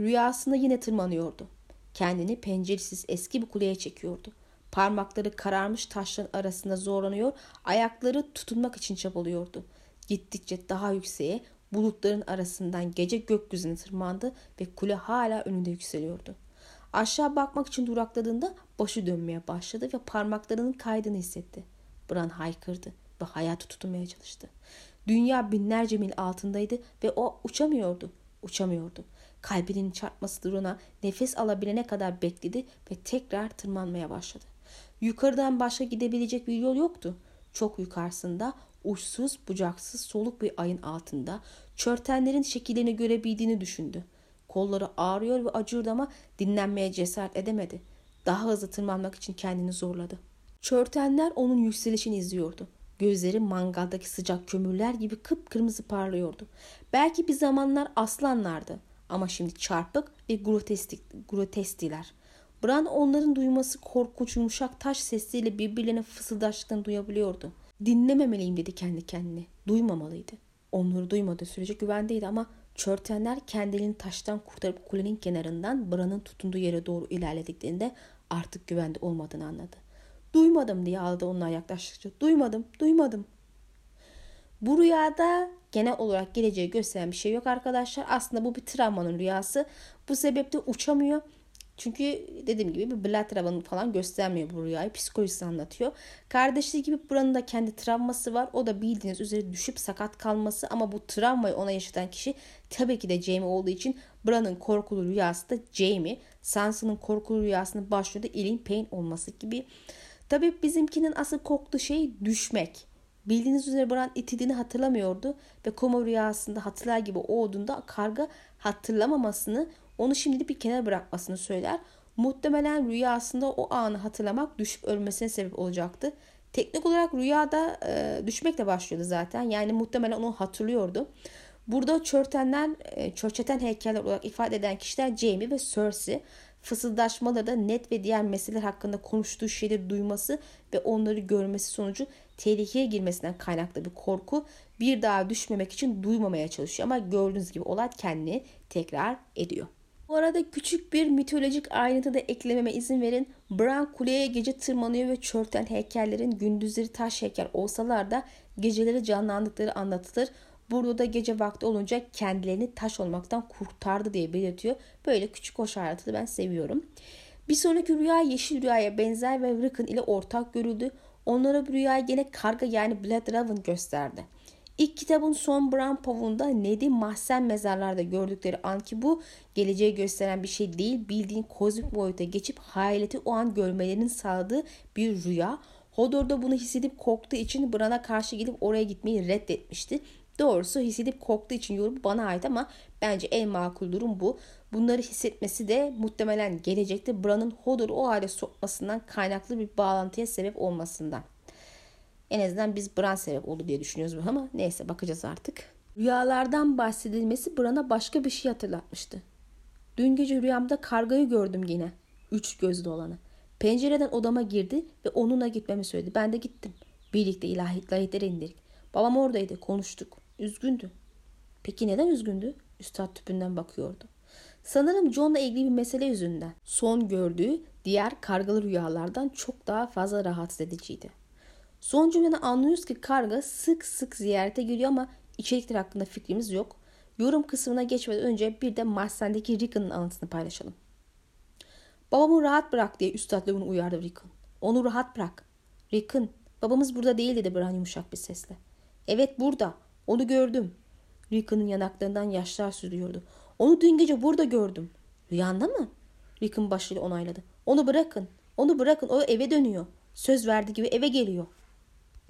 Rüyasında yine tırmanıyordu. Kendini penceresiz eski bir kuleye çekiyordu. Parmakları kararmış taşların arasında zorlanıyor, ayakları tutunmak için çabalıyordu. Gittikçe daha yükseğe, bulutların arasından gece gökyüzüne tırmandı ve kule hala önünde yükseliyordu. Aşağı bakmak için durakladığında başı dönmeye başladı ve parmaklarının kaydığını hissetti. Bran haykırdı ve hayatı tutunmaya çalıştı. Dünya binlerce mil altındaydı ve o uçamıyordu. Uçamıyordu. Kalbinin çarpması duruna nefes alabilene kadar bekledi ve tekrar tırmanmaya başladı. Yukarıdan başka gidebilecek bir yol yoktu. Çok yukarısında uçsuz bucaksız soluk bir ayın altında çörtenlerin şekillerini görebildiğini düşündü. Kolları ağrıyor ve acıyordu ama dinlenmeye cesaret edemedi. Daha hızlı tırmanmak için kendini zorladı. Çörtenler onun yükselişini izliyordu. Gözleri mangaldaki sıcak kömürler gibi kıpkırmızı parlıyordu. Belki bir zamanlar aslanlardı ama şimdi çarpık ve grotesktiler. Bran onların duyması korkunç yumuşak taş sesiyle birbirlerine fısıldaştıklarını duyabiliyordu. Dinlememeliyim dedi kendi kendine. Duymamalıydı. Onları duymadığı sürece güvendeydi ama çörtenler kendilerini taştan kurtarıp kulenin kenarından Bran'ın tutunduğu yere doğru ilerlediklerinde artık güvende olmadığını anladı. Duymadım diye ağladı onunla yaklaştıkça. Duymadım, duymadım. Bu rüyada genel olarak geleceği gösteren bir şey yok arkadaşlar. Aslında bu bir travmanın rüyası. Bu sebeple uçamıyor çünkü dediğim gibi bir blood travanı falan göstermiyor bu rüyayı. Psikolojisi anlatıyor. Kardeşliği gibi buranın da kendi travması var. O da bildiğiniz üzere düşüp sakat kalması ama bu travmayı ona yaşatan kişi tabii ki de Jamie olduğu için Bran'ın korkulu rüyası da Jamie. Sansa'nın korkulu rüyasının başlıyor da Elin Payne olması gibi. Tabii bizimkinin asıl korktuğu şey düşmek. Bildiğiniz üzere Bran itildiğini hatırlamıyordu ve koma rüyasında hatırlar gibi olduğunda karga hatırlamamasını onu şimdi bir kenara bırakmasını söyler. Muhtemelen rüyasında o anı hatırlamak düşüp ölmesine sebep olacaktı. Teknik olarak rüyada e, düşmekle başlıyordu zaten. Yani muhtemelen onu hatırlıyordu. Burada çörtenler, e, çörçeten heykeller olarak ifade eden kişiler Jamie ve Cersei. Fısıldaşmaları da net ve diğer meseleler hakkında konuştuğu şeyleri duyması ve onları görmesi sonucu tehlikeye girmesinden kaynaklı bir korku bir daha düşmemek için duymamaya çalışıyor. Ama gördüğünüz gibi olay kendini tekrar ediyor. Bu arada küçük bir mitolojik ayrıntı da eklememe izin verin. Bran kuleye gece tırmanıyor ve çörten heykellerin gündüzleri taş heykel olsalar da geceleri canlandıkları anlatılır. Burada da gece vakti olunca kendilerini taş olmaktan kurtardı diye belirtiyor. Böyle küçük hoş ayrıntılı ben seviyorum. Bir sonraki rüya yeşil rüyaya benzer ve Rickon ile ortak görüldü. Onlara bu rüyayı gene karga yani Blood Raven gösterdi. İlk kitabın son Bram Pov'unda Ned'i mahzen mezarlarda gördükleri an ki bu geleceği gösteren bir şey değil bildiğin kozmik boyuta geçip hayaleti o an görmelerinin sağladığı bir rüya. Hodor da bunu hissedip korktuğu için Bran'a karşı gidip oraya gitmeyi reddetmişti. Doğrusu hissedip korktuğu için yorum bana ait ama bence en makul durum bu. Bunları hissetmesi de muhtemelen gelecekte Bran'ın Hodor'u o hale sokmasından kaynaklı bir bağlantıya sebep olmasından. En azından biz Bran sebep oldu diye düşünüyoruz ama neyse bakacağız artık. Rüyalardan bahsedilmesi Bran'a başka bir şey hatırlatmıştı. Dün gece rüyamda kargayı gördüm yine. Üç gözlü olanı. Pencereden odama girdi ve onunla gitmemi söyledi. Ben de gittim. Birlikte ilahiyetlere indirdik. Babam oradaydı. Konuştuk. Üzgündü. Peki neden üzgündü? Üstad tüpünden bakıyordu. Sanırım John'la ilgili bir mesele yüzünden. Son gördüğü diğer kargalı rüyalardan çok daha fazla rahatsız ediciydi. Son cümleden anlıyoruz ki karga sık sık ziyarete geliyor ama içerikler hakkında fikrimiz yok. Yorum kısmına geçmeden önce bir de Mahzen'deki Rickon'un anısını paylaşalım. Babamı rahat bırak diye üstad bunu uyardı Rickon. Onu rahat bırak. Rickon, babamız burada değil dedi Bran yumuşak bir sesle. Evet burada. Onu gördüm. Rickon'un yanaklarından yaşlar sürüyordu. Onu dün gece burada gördüm. Rüyanda mı? Rickon başıyla onayladı. Onu bırakın. Onu bırakın. O eve dönüyor. Söz verdiği gibi eve geliyor.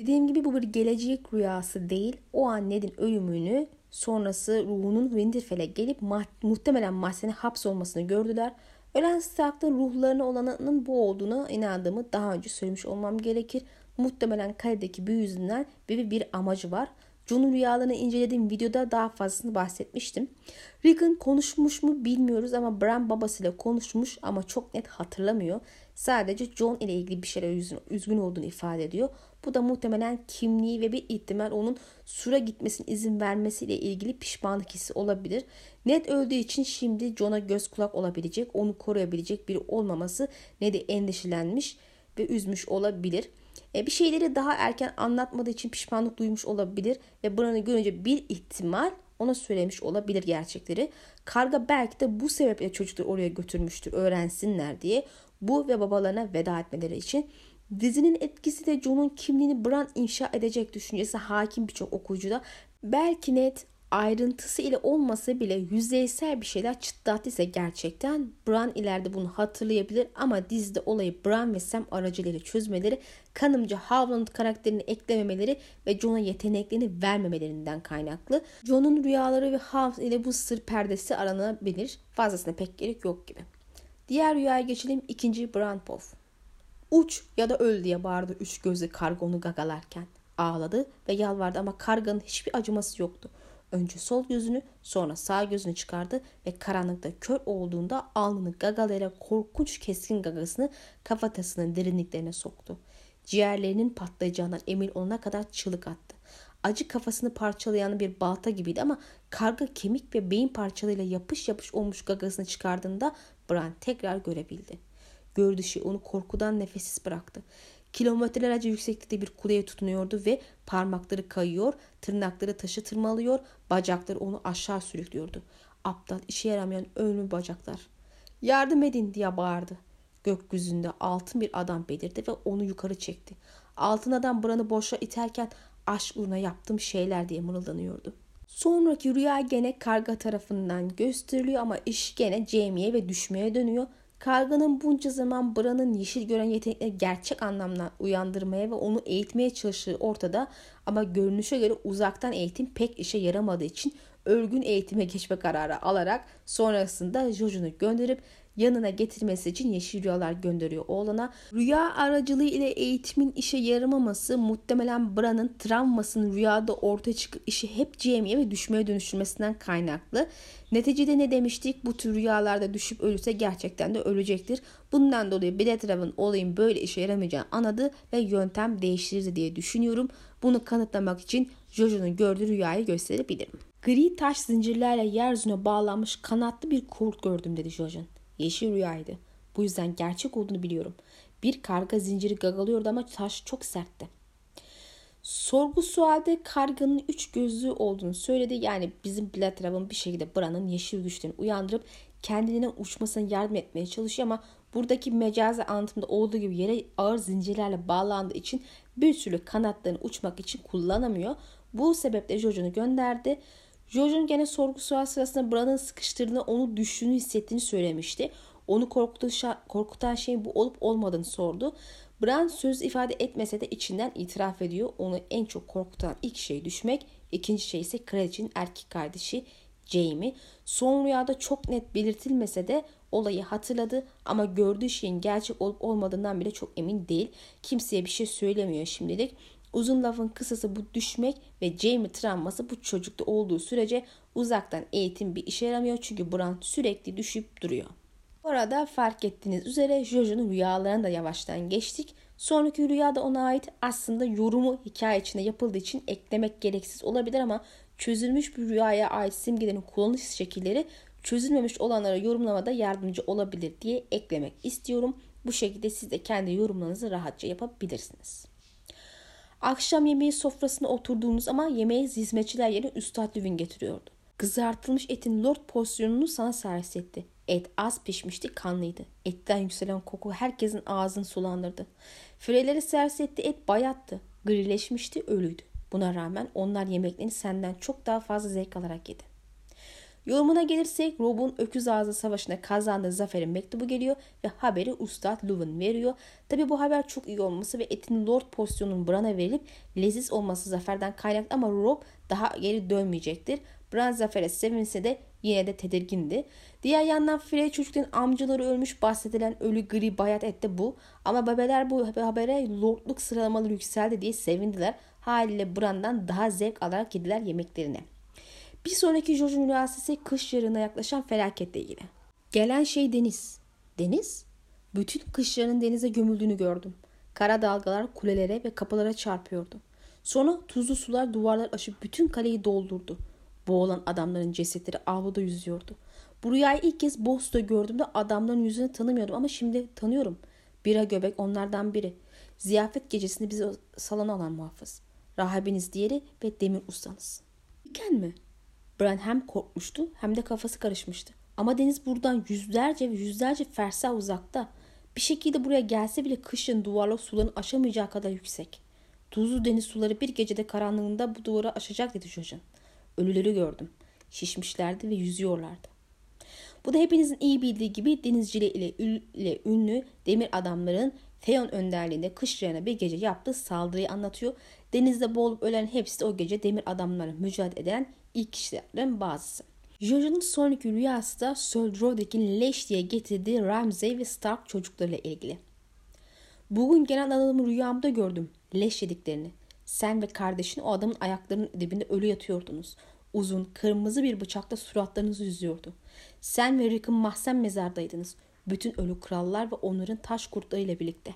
Dediğim gibi bu bir gelecek rüyası değil. O an Ned'in ölümünü sonrası ruhunun Winterfell'e gelip muhtemelen mahzene hapsolmasını gördüler. Ölen Stark'ta ruhlarına olanın bu olduğuna inandığımı daha önce söylemiş olmam gerekir. Muhtemelen kaledeki büyü yüzünden bir, bir amacı var. John'un rüyalarını incelediğim videoda daha fazlasını bahsetmiştim. Rickon konuşmuş mu bilmiyoruz ama Bran babasıyla konuşmuş ama çok net hatırlamıyor. Sadece John ile ilgili bir şeyler üzgün olduğunu ifade ediyor. Bu da muhtemelen kimliği ve bir ihtimal onun sura gitmesine izin vermesiyle ilgili pişmanlık hissi olabilir. Ned öldüğü için şimdi John'a göz kulak olabilecek, onu koruyabilecek biri olmaması Ned'i endişelenmiş ve üzmüş olabilir. E, bir şeyleri daha erken anlatmadığı için pişmanlık duymuş olabilir ve Bran'ı görünce bir ihtimal ona söylemiş olabilir gerçekleri. Karga belki de bu sebeple çocukları oraya götürmüştür öğrensinler diye bu ve babalarına veda etmeleri için. Dizinin etkisi de John'un kimliğini Bran inşa edecek düşüncesi hakim birçok okuyucuda. Belki net ayrıntısı ile olmasa bile yüzeysel bir şeyler çıtlattıysa gerçekten Bran ileride bunu hatırlayabilir ama dizide olayı Bran ve Sam aracılığıyla çözmeleri kanımca Howland karakterini eklememeleri ve Jon'a yeteneklerini vermemelerinden kaynaklı. Jon'un rüyaları ve House ile bu sır perdesi aranabilir. Fazlasına pek gerek yok gibi. Diğer rüyaya geçelim. ikinci Branpoff. Uç ya da öl diye bağırdı üç gözlü kargonu gagalarken. Ağladı ve yalvardı ama karganın hiçbir acıması yoktu. Önce sol gözünü sonra sağ gözünü çıkardı ve karanlıkta kör olduğunda alnını gagalayarak korkunç keskin gagasını kafatasının derinliklerine soktu. Ciğerlerinin patlayacağından emin olana kadar çığlık attı. Acı kafasını parçalayan bir balta gibiydi ama karga kemik ve beyin parçalarıyla yapış yapış olmuş gagasını çıkardığında Bran tekrar görebildi. Gördüğü şey onu korkudan nefessiz bıraktı. Kilometrelerce yükseklikte bir kuleye tutunuyordu ve parmakları kayıyor, tırnakları taşı tırmalıyor, bacakları onu aşağı sürüklüyordu. Aptal, işe yaramayan ölümlü bacaklar. Yardım edin diye bağırdı. Gökyüzünde altın bir adam belirdi ve onu yukarı çekti. Altın adam Bran'ı boşa iterken aşk uğruna yaptığım şeyler diye mırıldanıyordu. Sonraki rüya gene karga tarafından gösteriliyor ama iş gene Jamie'ye ve düşmeye dönüyor. Karganın bunca zaman Bran'ın yeşil gören yetenekleri gerçek anlamda uyandırmaya ve onu eğitmeye çalıştığı ortada ama görünüşe göre uzaktan eğitim pek işe yaramadığı için örgün eğitime geçme kararı alarak sonrasında Jojo'nu gönderip yanına getirmesi için yeşil rüyalar gönderiyor oğlana. Rüya aracılığı ile eğitimin işe yaramaması muhtemelen Bran'ın travmasının rüyada ortaya çıkıp işi hep Jamie'ye ve düşmeye dönüştürmesinden kaynaklı. Neticede ne demiştik? Bu tür rüyalarda düşüp ölürse gerçekten de ölecektir. Bundan dolayı Beletrav'ın olayın böyle işe yaramayacağını anladı ve yöntem değiştirirdi diye düşünüyorum. Bunu kanıtlamak için Jojo'nun gördüğü rüyayı gösterebilirim. Gri taş zincirlerle yeryüzüne bağlanmış kanatlı bir kurt gördüm dedi Jojon. Yeşil rüyaydı. Bu yüzden gerçek olduğunu biliyorum. Bir karga zinciri gagalıyordu ama taş çok sertti. Sorgu sualde karganın üç gözlü olduğunu söyledi. Yani bizim Blatrav'ın bir şekilde Bran'ın yeşil güçlerini uyandırıp kendine uçmasına yardım etmeye çalışıyor ama buradaki mecazi anlatımda olduğu gibi yere ağır zincirlerle bağlandığı için bir türlü kanatlarını uçmak için kullanamıyor. Bu sebeple Jojo'nu gönderdi. Jojo'nun gene sorgu sual sırasında Bran'ın sıkıştırdığını onu düştüğünü hissettiğini söylemişti. Onu korkutan şey bu olup olmadığını sordu. Bran söz ifade etmese de içinden itiraf ediyor. Onu en çok korkutan ilk şey düşmek. ikinci şey ise kraliçenin erkek kardeşi Jaime. Son rüyada çok net belirtilmese de olayı hatırladı ama gördüğü şeyin gerçek olup olmadığından bile çok emin değil. Kimseye bir şey söylemiyor şimdilik. Uzun lafın kısası bu düşmek ve Jamie travması bu çocukta olduğu sürece uzaktan eğitim bir işe yaramıyor çünkü Bran sürekli düşüp duruyor. Bu arada fark ettiğiniz üzere Jojo'nun rüyalarına da yavaştan geçtik. Sonraki rüyada ona ait aslında yorumu hikaye içinde yapıldığı için eklemek gereksiz olabilir ama çözülmüş bir rüyaya ait simgelerin kullanış şekilleri çözülmemiş olanlara yorumlamada yardımcı olabilir diye eklemek istiyorum. Bu şekilde siz de kendi yorumlarınızı rahatça yapabilirsiniz. Akşam yemeği sofrasına oturduğunuz ama yemeği hizmetçiler yerine Üstad Lüvin getiriyordu. Kızartılmış etin lord porsiyonunu sana servis etti. Et az pişmişti, kanlıydı. Etten yükselen koku herkesin ağzını sulandırdı. Füreleri servis etti, et bayattı. Grileşmişti, ölüydü. Buna rağmen onlar yemeklerini senden çok daha fazla zevk alarak yedi. Yorumuna gelirsek Rob'un Öküz Ağzı Savaşı'nda kazandığı zaferin mektubu geliyor ve haberi Ustad Luvin veriyor. Tabi bu haber çok iyi olması ve etin Lord pozisyonunun Bran'a verilip leziz olması zaferden kaynaklı ama Rob daha geri dönmeyecektir. Bran zafere sevinse de yine de tedirgindi. Diğer yandan Frey çocukların amcaları ölmüş bahsedilen ölü gri bayat etti bu. Ama bebeler bu habere lordluk sıralamaları yükseldi diye sevindiler. Haliyle Bran'dan daha zevk alarak yediler yemeklerini. Bir sonraki Jojo Üniversitesi kış yarına yaklaşan felaketle ilgili. Gelen şey deniz. Deniz? Bütün kışların denize gömüldüğünü gördüm. Kara dalgalar kulelere ve kapılara çarpıyordu. Sonra tuzlu sular duvarlar aşıp bütün kaleyi doldurdu. Boğulan adamların cesetleri avluda yüzüyordu. Bu rüyayı ilk kez Boston'da gördüğümde adamların yüzünü tanımıyordum ama şimdi tanıyorum. Bira göbek onlardan biri. Ziyafet gecesinde bizi salona alan muhafız. Rahibiniz diğeri ve demir ustanız. Diken mi? Bran hem korkmuştu hem de kafası karışmıştı. Ama deniz buradan yüzlerce ve yüzlerce fersah uzakta. Bir şekilde buraya gelse bile kışın duvarlık suların aşamayacağı kadar yüksek. Tuzlu deniz suları bir gecede karanlığında bu duvarı aşacak dedi Jojen. Ölüleri gördüm. Şişmişlerdi ve yüzüyorlardı. Bu da hepinizin iyi bildiği gibi denizciliği ile, ile ünlü demir adamların Theon önderliğinde kış bir gece yaptığı saldırıyı anlatıyor. Denizde boğulup ölen hepsi de o gece demir adamlara mücadele eden ilk kişilerden bazısı. Jojo'nun sonraki rüyası da Roderick'in leş diye getirdiği Ramsay ve Stark çocuklarıyla ilgili. Bugün genel adamı rüyamda gördüm. Leş yediklerini. Sen ve kardeşin o adamın ayaklarının dibinde ölü yatıyordunuz. Uzun, kırmızı bir bıçakla suratlarınızı yüzüyordu. Sen ve Rick'in mahzen mezardaydınız. Bütün ölü krallar ve onların taş kurtlarıyla birlikte.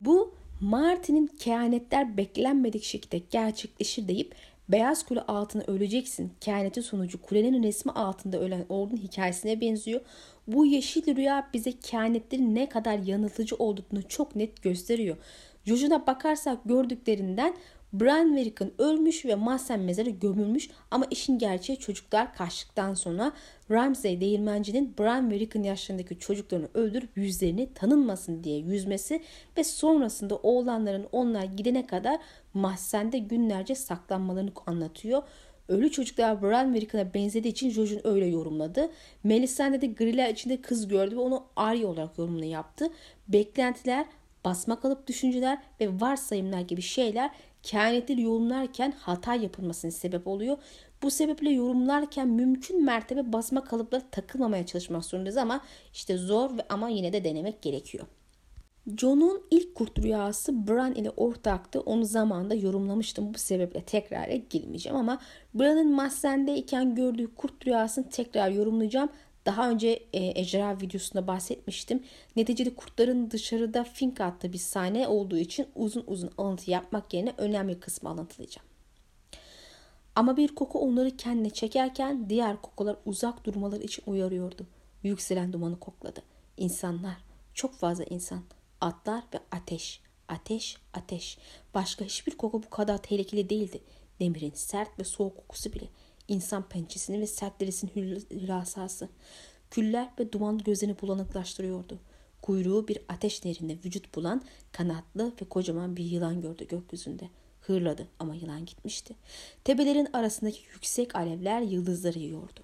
Bu Martin'in kehanetler beklenmedik şekilde gerçekleşir deyip Beyaz Kule altına öleceksin. Kehaneti sonucu kulenin resmi altında ölen ordunun hikayesine benziyor. Bu yeşil rüya bize kehanetlerin ne kadar yanıltıcı olduğunu çok net gösteriyor. Jojo'na bakarsak gördüklerinden Bran ve Rickon ölmüş ve mahzen mezarı gömülmüş ama işin gerçeği çocuklar kaçtıktan sonra Ramsay değirmencinin Bran ve Rickon yaşlarındaki çocuklarını öldürüp yüzlerini tanınmasın diye yüzmesi ve sonrasında oğlanların onlar gidene kadar mahzende günlerce saklanmalarını anlatıyor. Ölü çocuklar Bran ve Rickon'a benzediği için Jojen öyle yorumladı. Melisande de Grilla içinde kız gördü ve onu Arya olarak yorumunu yaptı. Beklentiler, basma kalıp düşünceler ve varsayımlar gibi şeyler kehanetleri yorumlarken hata yapılmasına sebep oluyor. Bu sebeple yorumlarken mümkün mertebe basma kalıplara takılmamaya çalışmak zorundayız ama işte zor ve ama yine de denemek gerekiyor. John'un ilk kurt rüyası Bran ile ortaktı. Onu zamanda yorumlamıştım. Bu sebeple tekrar girmeyeceğim ama Bran'ın mahzendeyken gördüğü kurt rüyasını tekrar yorumlayacağım. Daha önce e, ejderha videosunda bahsetmiştim. Neticede kurtların dışarıda fink attığı bir sahne olduğu için uzun uzun alıntı yapmak yerine önemli kısmı alıntılayacağım. Ama bir koku onları kendine çekerken diğer kokular uzak durmaları için uyarıyordu. Yükselen dumanı kokladı. İnsanlar, çok fazla insan, atlar ve ateş, ateş, ateş. Başka hiçbir koku bu kadar tehlikeli değildi. Demirin sert ve soğuk kokusu bile insan pençesini ve sert derisinin hülasası. Küller ve duman gözlerini bulanıklaştırıyordu. Kuyruğu bir ateş nehrinde vücut bulan kanatlı ve kocaman bir yılan gördü gökyüzünde. Hırladı ama yılan gitmişti. Tepelerin arasındaki yüksek alevler yıldızları yiyordu.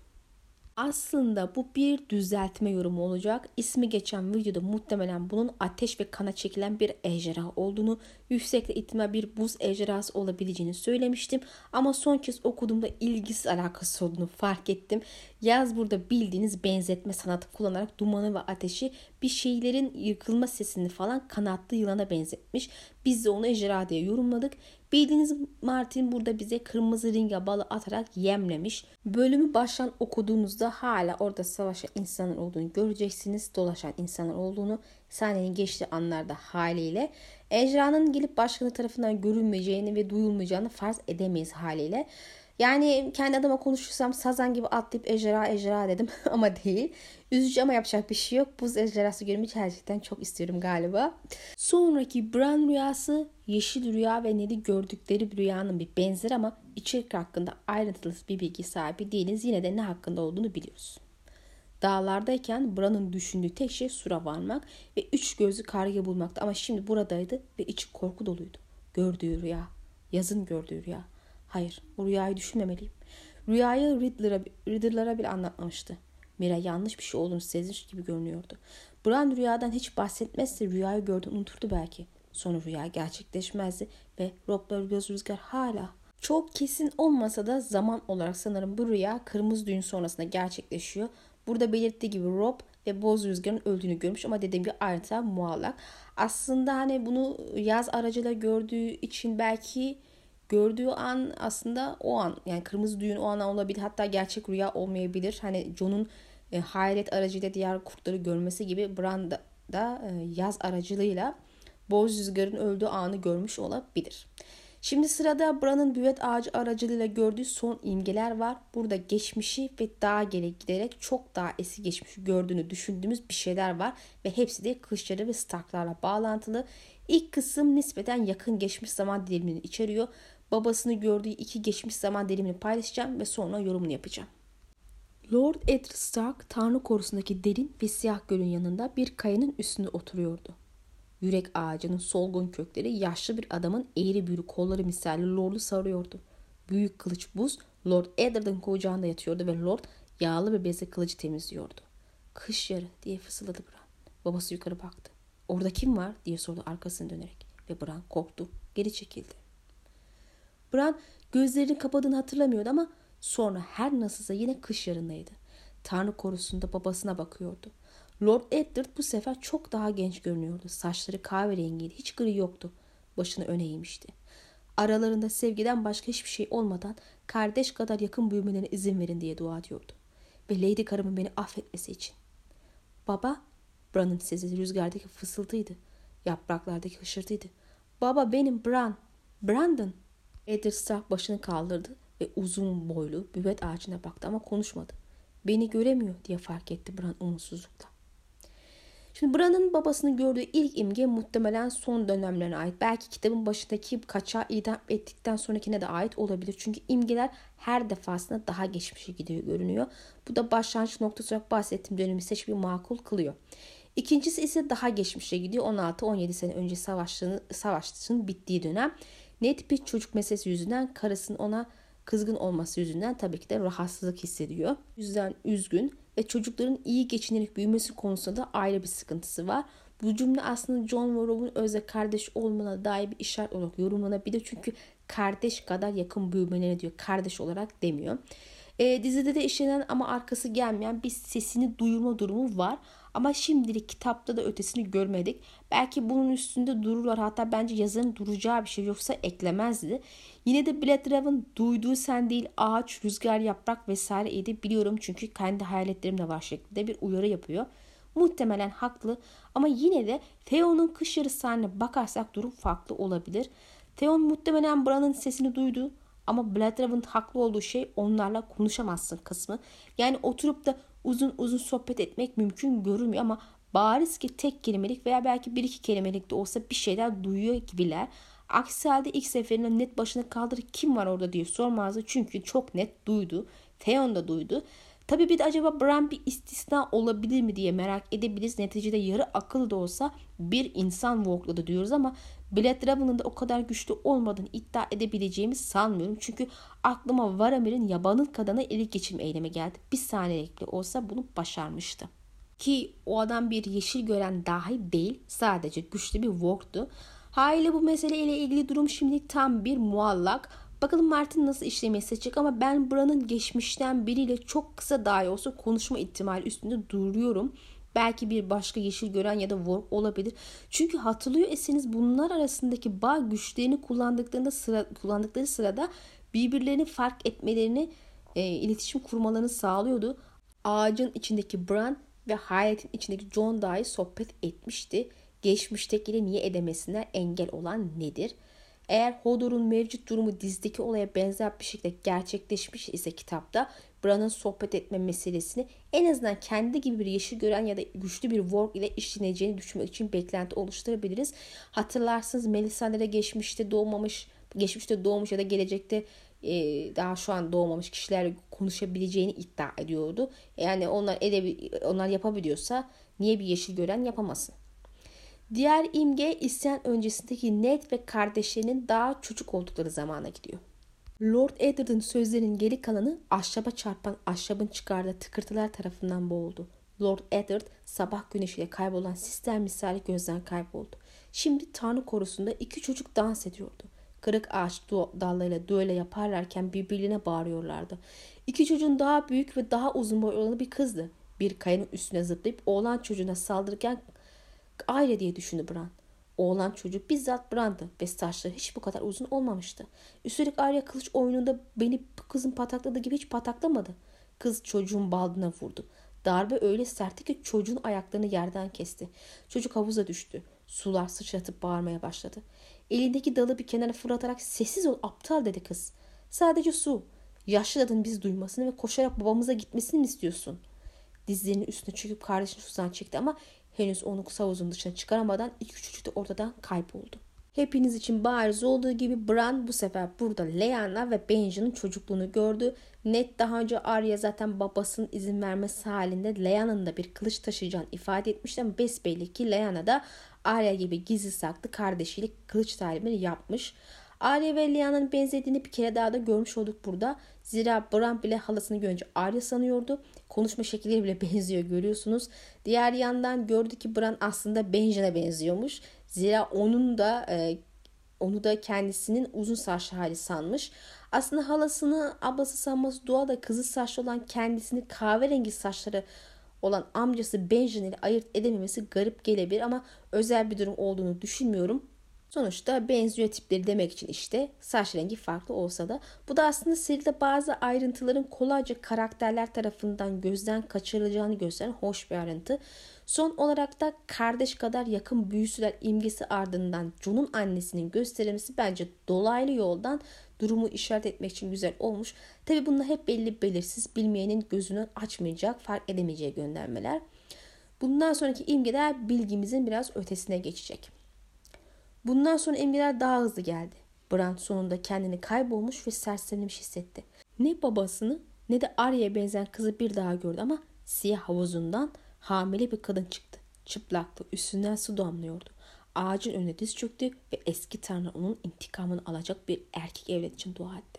Aslında bu bir düzeltme yorumu olacak. İsmi geçen videoda muhtemelen bunun ateş ve kana çekilen bir ejderha olduğunu, yüksekle ihtimal bir buz ejderhası olabileceğini söylemiştim. Ama son kez okuduğumda ilgisiz alakası olduğunu fark ettim. Yaz burada bildiğiniz benzetme sanatı kullanarak dumanı ve ateşi bir şeylerin yıkılma sesini falan kanatlı yılana benzetmiş. Biz de onu ejderha diye yorumladık. Bildiğiniz Martin burada bize kırmızı ringe balı atarak yemlemiş. Bölümü baştan okuduğunuzda hala orada savaşan insanlar olduğunu göreceksiniz. Dolaşan insanlar olduğunu sahnenin geçtiği anlarda haliyle. Ejra'nın gelip başkanı tarafından görünmeyeceğini ve duyulmayacağını farz edemeyiz haliyle. Yani kendi adıma konuşursam sazan gibi atlayıp ejderha ejderha dedim ama değil. Üzücü ama yapacak bir şey yok. Buz ejderhası görmeyi gerçekten çok istiyorum galiba. Sonraki Bran rüyası yeşil rüya ve Ned'i gördükleri bir rüyanın bir benzeri ama içerik hakkında ayrıntılı bir bilgi sahibi değiliz. Yine de ne hakkında olduğunu biliyoruz. Dağlardayken Bran'ın düşündüğü tek şey sura varmak ve üç gözlü karga bulmakta ama şimdi buradaydı ve içi korku doluydu. Gördüğü rüya, yazın gördüğü rüya. Hayır, bu rüyayı düşünmemeliyim. Rüyayı Riddler'a, Riddler'lara bile anlatmamıştı. Mira yanlış bir şey olduğunu sezmiş gibi görünüyordu. Bran rüyadan hiç bahsetmezse rüyayı gördüğünü unuturdu belki. Sonra rüya gerçekleşmezdi ve Rob'la göz rüzgar hala çok kesin olmasa da zaman olarak sanırım bu rüya kırmızı düğün sonrasında gerçekleşiyor. Burada belirttiği gibi Rob ve Boz Rüzgar'ın öldüğünü görmüş ama dediğim gibi ayrıntılar muallak. Aslında hani bunu yaz aracıyla gördüğü için belki gördüğü an aslında o an yani kırmızı düğün o an olabilir hatta gerçek rüya olmayabilir. Hani John'un e, hayalet aracıyla diğer kurtları görmesi gibi Bran da, da e, yaz aracılığıyla Boz Rüzgar'ın öldüğü anı görmüş olabilir. Şimdi sırada Bran'ın büvet ağacı aracılığıyla gördüğü son imgeler var. Burada geçmişi ve daha geri giderek çok daha eski geçmişi gördüğünü düşündüğümüz bir şeyler var. Ve hepsi de kılıçları ve Starklarla bağlantılı. İlk kısım nispeten yakın geçmiş zaman dilimini içeriyor. Babasını gördüğü iki geçmiş zaman dilimini paylaşacağım ve sonra yorumunu yapacağım. Lord Edward Stark Tanrı korusundaki derin ve siyah gölün yanında bir kayanın üstünde oturuyordu. Yürek ağacının solgun kökleri yaşlı bir adamın eğri büğrü kolları misali Lord'u sarıyordu. Büyük kılıç buz Lord Edward'ın kucağında yatıyordu ve Lord yağlı bir bezle kılıcı temizliyordu. Kış yarı diye fısıldadı Bran. Babası yukarı baktı. Orada kim var diye sordu arkasını dönerek ve Bran korktu. Geri çekildi. Bran gözlerini kapadığını hatırlamıyordu ama sonra her nasılsa yine kış yarındaydı. Tanrı korusunda babasına bakıyordu. Lord Edward bu sefer çok daha genç görünüyordu. Saçları kahverengiydi. Hiç gri yoktu. Başını öne eğmişti. Aralarında sevgiden başka hiçbir şey olmadan kardeş kadar yakın büyümelerine izin verin diye dua ediyordu. Ve Lady karımın beni affetmesi için. Baba, Bran'ın sesi rüzgardaki fısıltıydı. Yapraklardaki hışırtıydı. Baba benim Bran. Brandon. Stark başını kaldırdı ve uzun boylu büvet ağacına baktı ama konuşmadı. Beni göremiyor diye fark etti Bran umutsuzlukla. Şimdi Bran'ın babasını gördüğü ilk imge muhtemelen son dönemlerine ait. Belki kitabın başındaki kaçağı idam ettikten sonrakine de ait olabilir. Çünkü imgeler her defasında daha geçmişe gidiyor görünüyor. Bu da başlangıç noktası olarak bahsettiğim dönemi seçmeyi makul kılıyor. İkincisi ise daha geçmişe gidiyor. 16-17 sene önce savaşının, savaşının bittiği dönem. Net bir çocuk meselesi yüzünden karısının ona kızgın olması yüzünden tabii ki de rahatsızlık hissediyor. yüzden üzgün ve çocukların iyi geçinerek büyümesi konusunda da ayrı bir sıkıntısı var. Bu cümle aslında John ve Rob'un özle kardeş olmana dair bir işaret olarak yorumlanabilir. Çünkü kardeş kadar yakın büyümelerine diyor. Kardeş olarak demiyor. E, dizide de işlenen ama arkası gelmeyen bir sesini duyurma durumu var. Ama şimdilik kitapta da ötesini görmedik. Belki bunun üstünde dururlar. Hatta bence yazarın duracağı bir şey yoksa eklemezdi. Yine de Blade Raven duyduğu sen değil ağaç, rüzgar, yaprak vesaire idi biliyorum. Çünkü kendi hayaletlerim de var şeklinde bir uyarı yapıyor. Muhtemelen haklı ama yine de Theon'un kış yarısı haline bakarsak durum farklı olabilir. Theon muhtemelen Bran'ın sesini duydu ama Bloodraven haklı olduğu şey onlarla konuşamazsın kısmı. Yani oturup da uzun uzun sohbet etmek mümkün görünmüyor ama bariz ki tek kelimelik veya belki bir iki kelimelik de olsa bir şeyler duyuyor gibiler. Aksi halde ilk seferinde net başını kaldırıp kim var orada diye sormazdı. Çünkü çok net duydu. Theon da duydu. Tabi bir de acaba Bran bir istisna olabilir mi diye merak edebiliriz. Neticede yarı akıllı da olsa bir insan walkladı diyoruz ama Blade Raven'ın da o kadar güçlü olmadığını iddia edebileceğimi sanmıyorum. Çünkü aklıma Varamir'in yabanın kadına eli geçirme eylemi geldi. Bir saniyelikle olsa bunu başarmıştı. Ki o adam bir yeşil gören dahi değil. Sadece güçlü bir Warg'du. Haliyle bu meseleyle ilgili durum şimdi tam bir muallak. Bakalım Martin nasıl işlemeyi seçecek ama ben Bran'ın geçmişten biriyle çok kısa dahi olsa konuşma ihtimali üstünde duruyorum. Belki bir başka yeşil gören ya da work olabilir. Çünkü hatırlıyor eseniz bunlar arasındaki bağ güçlerini kullandıklarında sıra, kullandıkları sırada birbirlerini fark etmelerini, e, iletişim kurmalarını sağlıyordu. Ağacın içindeki Bran ve hayaletin içindeki John dahi sohbet etmişti. Geçmiştekiyle niye edemesinler engel olan nedir? Eğer Hodor'un mevcut durumu dizdeki olaya benzer bir şekilde gerçekleşmiş ise kitapta Bran'ın sohbet etme meselesini en azından kendi gibi bir yeşil gören ya da güçlü bir work ile işleneceğini düşünmek için beklenti oluşturabiliriz. Hatırlarsınız Melisandre geçmişte doğmamış, geçmişte doğmuş ya da gelecekte e, daha şu an doğmamış kişilerle konuşabileceğini iddia ediyordu. Yani onlar edebi, onlar yapabiliyorsa niye bir yeşil gören yapamasın? Diğer imge isyan öncesindeki Ned ve kardeşlerinin daha çocuk oldukları zamana gidiyor. Lord Eddard'ın sözlerinin geri kalanı ahşaba çarpan ahşabın çıkardığı tıkırtılar tarafından boğuldu. Lord Eddard sabah güneşiyle kaybolan sistem misali gözden kayboldu. Şimdi Tanrı korusunda iki çocuk dans ediyordu. Kırık ağaç dallarıyla düğüle yaparlarken birbirine bağırıyorlardı. İki çocuğun daha büyük ve daha uzun boylu olanı bir kızdı. Bir kayanın üstüne zıplayıp oğlan çocuğuna saldırırken aile diye düşündü Bran. Oğlan çocuk bizzat Bran'dı ve saçları hiç bu kadar uzun olmamıştı. Üstelik Arya kılıç oyununda beni kızın patakladığı gibi hiç pataklamadı. Kız çocuğun baldına vurdu. Darbe öyle sertti ki çocuğun ayaklarını yerden kesti. Çocuk havuza düştü. Sular sıçratıp bağırmaya başladı. Elindeki dalı bir kenara fırlatarak sessiz ol aptal dedi kız. Sadece su. Yaşlı adın biz duymasını ve koşarak babamıza gitmesini mi istiyorsun? Dizlerinin üstüne çöküp kardeşini sudan çekti ama henüz onu havuzun dışına çıkaramadan iki çocuk da ortadan kayboldu. Hepiniz için bariz olduğu gibi Bran bu sefer burada Lyanna ve Benjen'in çocukluğunu gördü. Ned daha önce Arya zaten babasının izin vermesi halinde Lyanna'nın da bir kılıç taşıyacağını ifade etmişti ama besbelli ki Lyanna da Arya gibi gizli saklı kardeşiyle kılıç talimini yapmış. Arya ve Lyanna'nın benzediğini bir kere daha da görmüş olduk burada. Zira Bran bile halasını görünce Arya sanıyordu. Konuşma şekilleri bile benziyor görüyorsunuz. Diğer yandan gördü ki Bran aslında Benjen'e benziyormuş. Zira onun da e, onu da kendisinin uzun saçlı hali sanmış. Aslında halasını ablası sanması doğal da kızı saçlı olan kendisini kahverengi saçları olan amcası Benjen ayırt edememesi garip gelebilir ama özel bir durum olduğunu düşünmüyorum. Sonuçta benziyor tipleri demek için işte saç rengi farklı olsa da bu da aslında seride bazı ayrıntıların kolayca karakterler tarafından gözden kaçırılacağını gösteren hoş bir ayrıntı. Son olarak da kardeş kadar yakın büyüsüler imgesi ardından John'un annesinin gösterilmesi bence dolaylı yoldan durumu işaret etmek için güzel olmuş. Tabi bunlar hep belli belirsiz bilmeyenin gözünü açmayacak fark edemeyeceği göndermeler. Bundan sonraki imgeler bilgimizin biraz ötesine geçecek. Bundan sonra imgeler daha hızlı geldi. Bran sonunda kendini kaybolmuş ve sersemlemiş hissetti. Ne babasını ne de Arya'ya benzeyen kızı bir daha gördü ama siyah havuzundan hamile bir kadın çıktı. Çıplaktı, üstünden su damlıyordu. Ağacın önüne diz çöktü ve eski tanrı onun intikamını alacak bir erkek evlat için dua etti.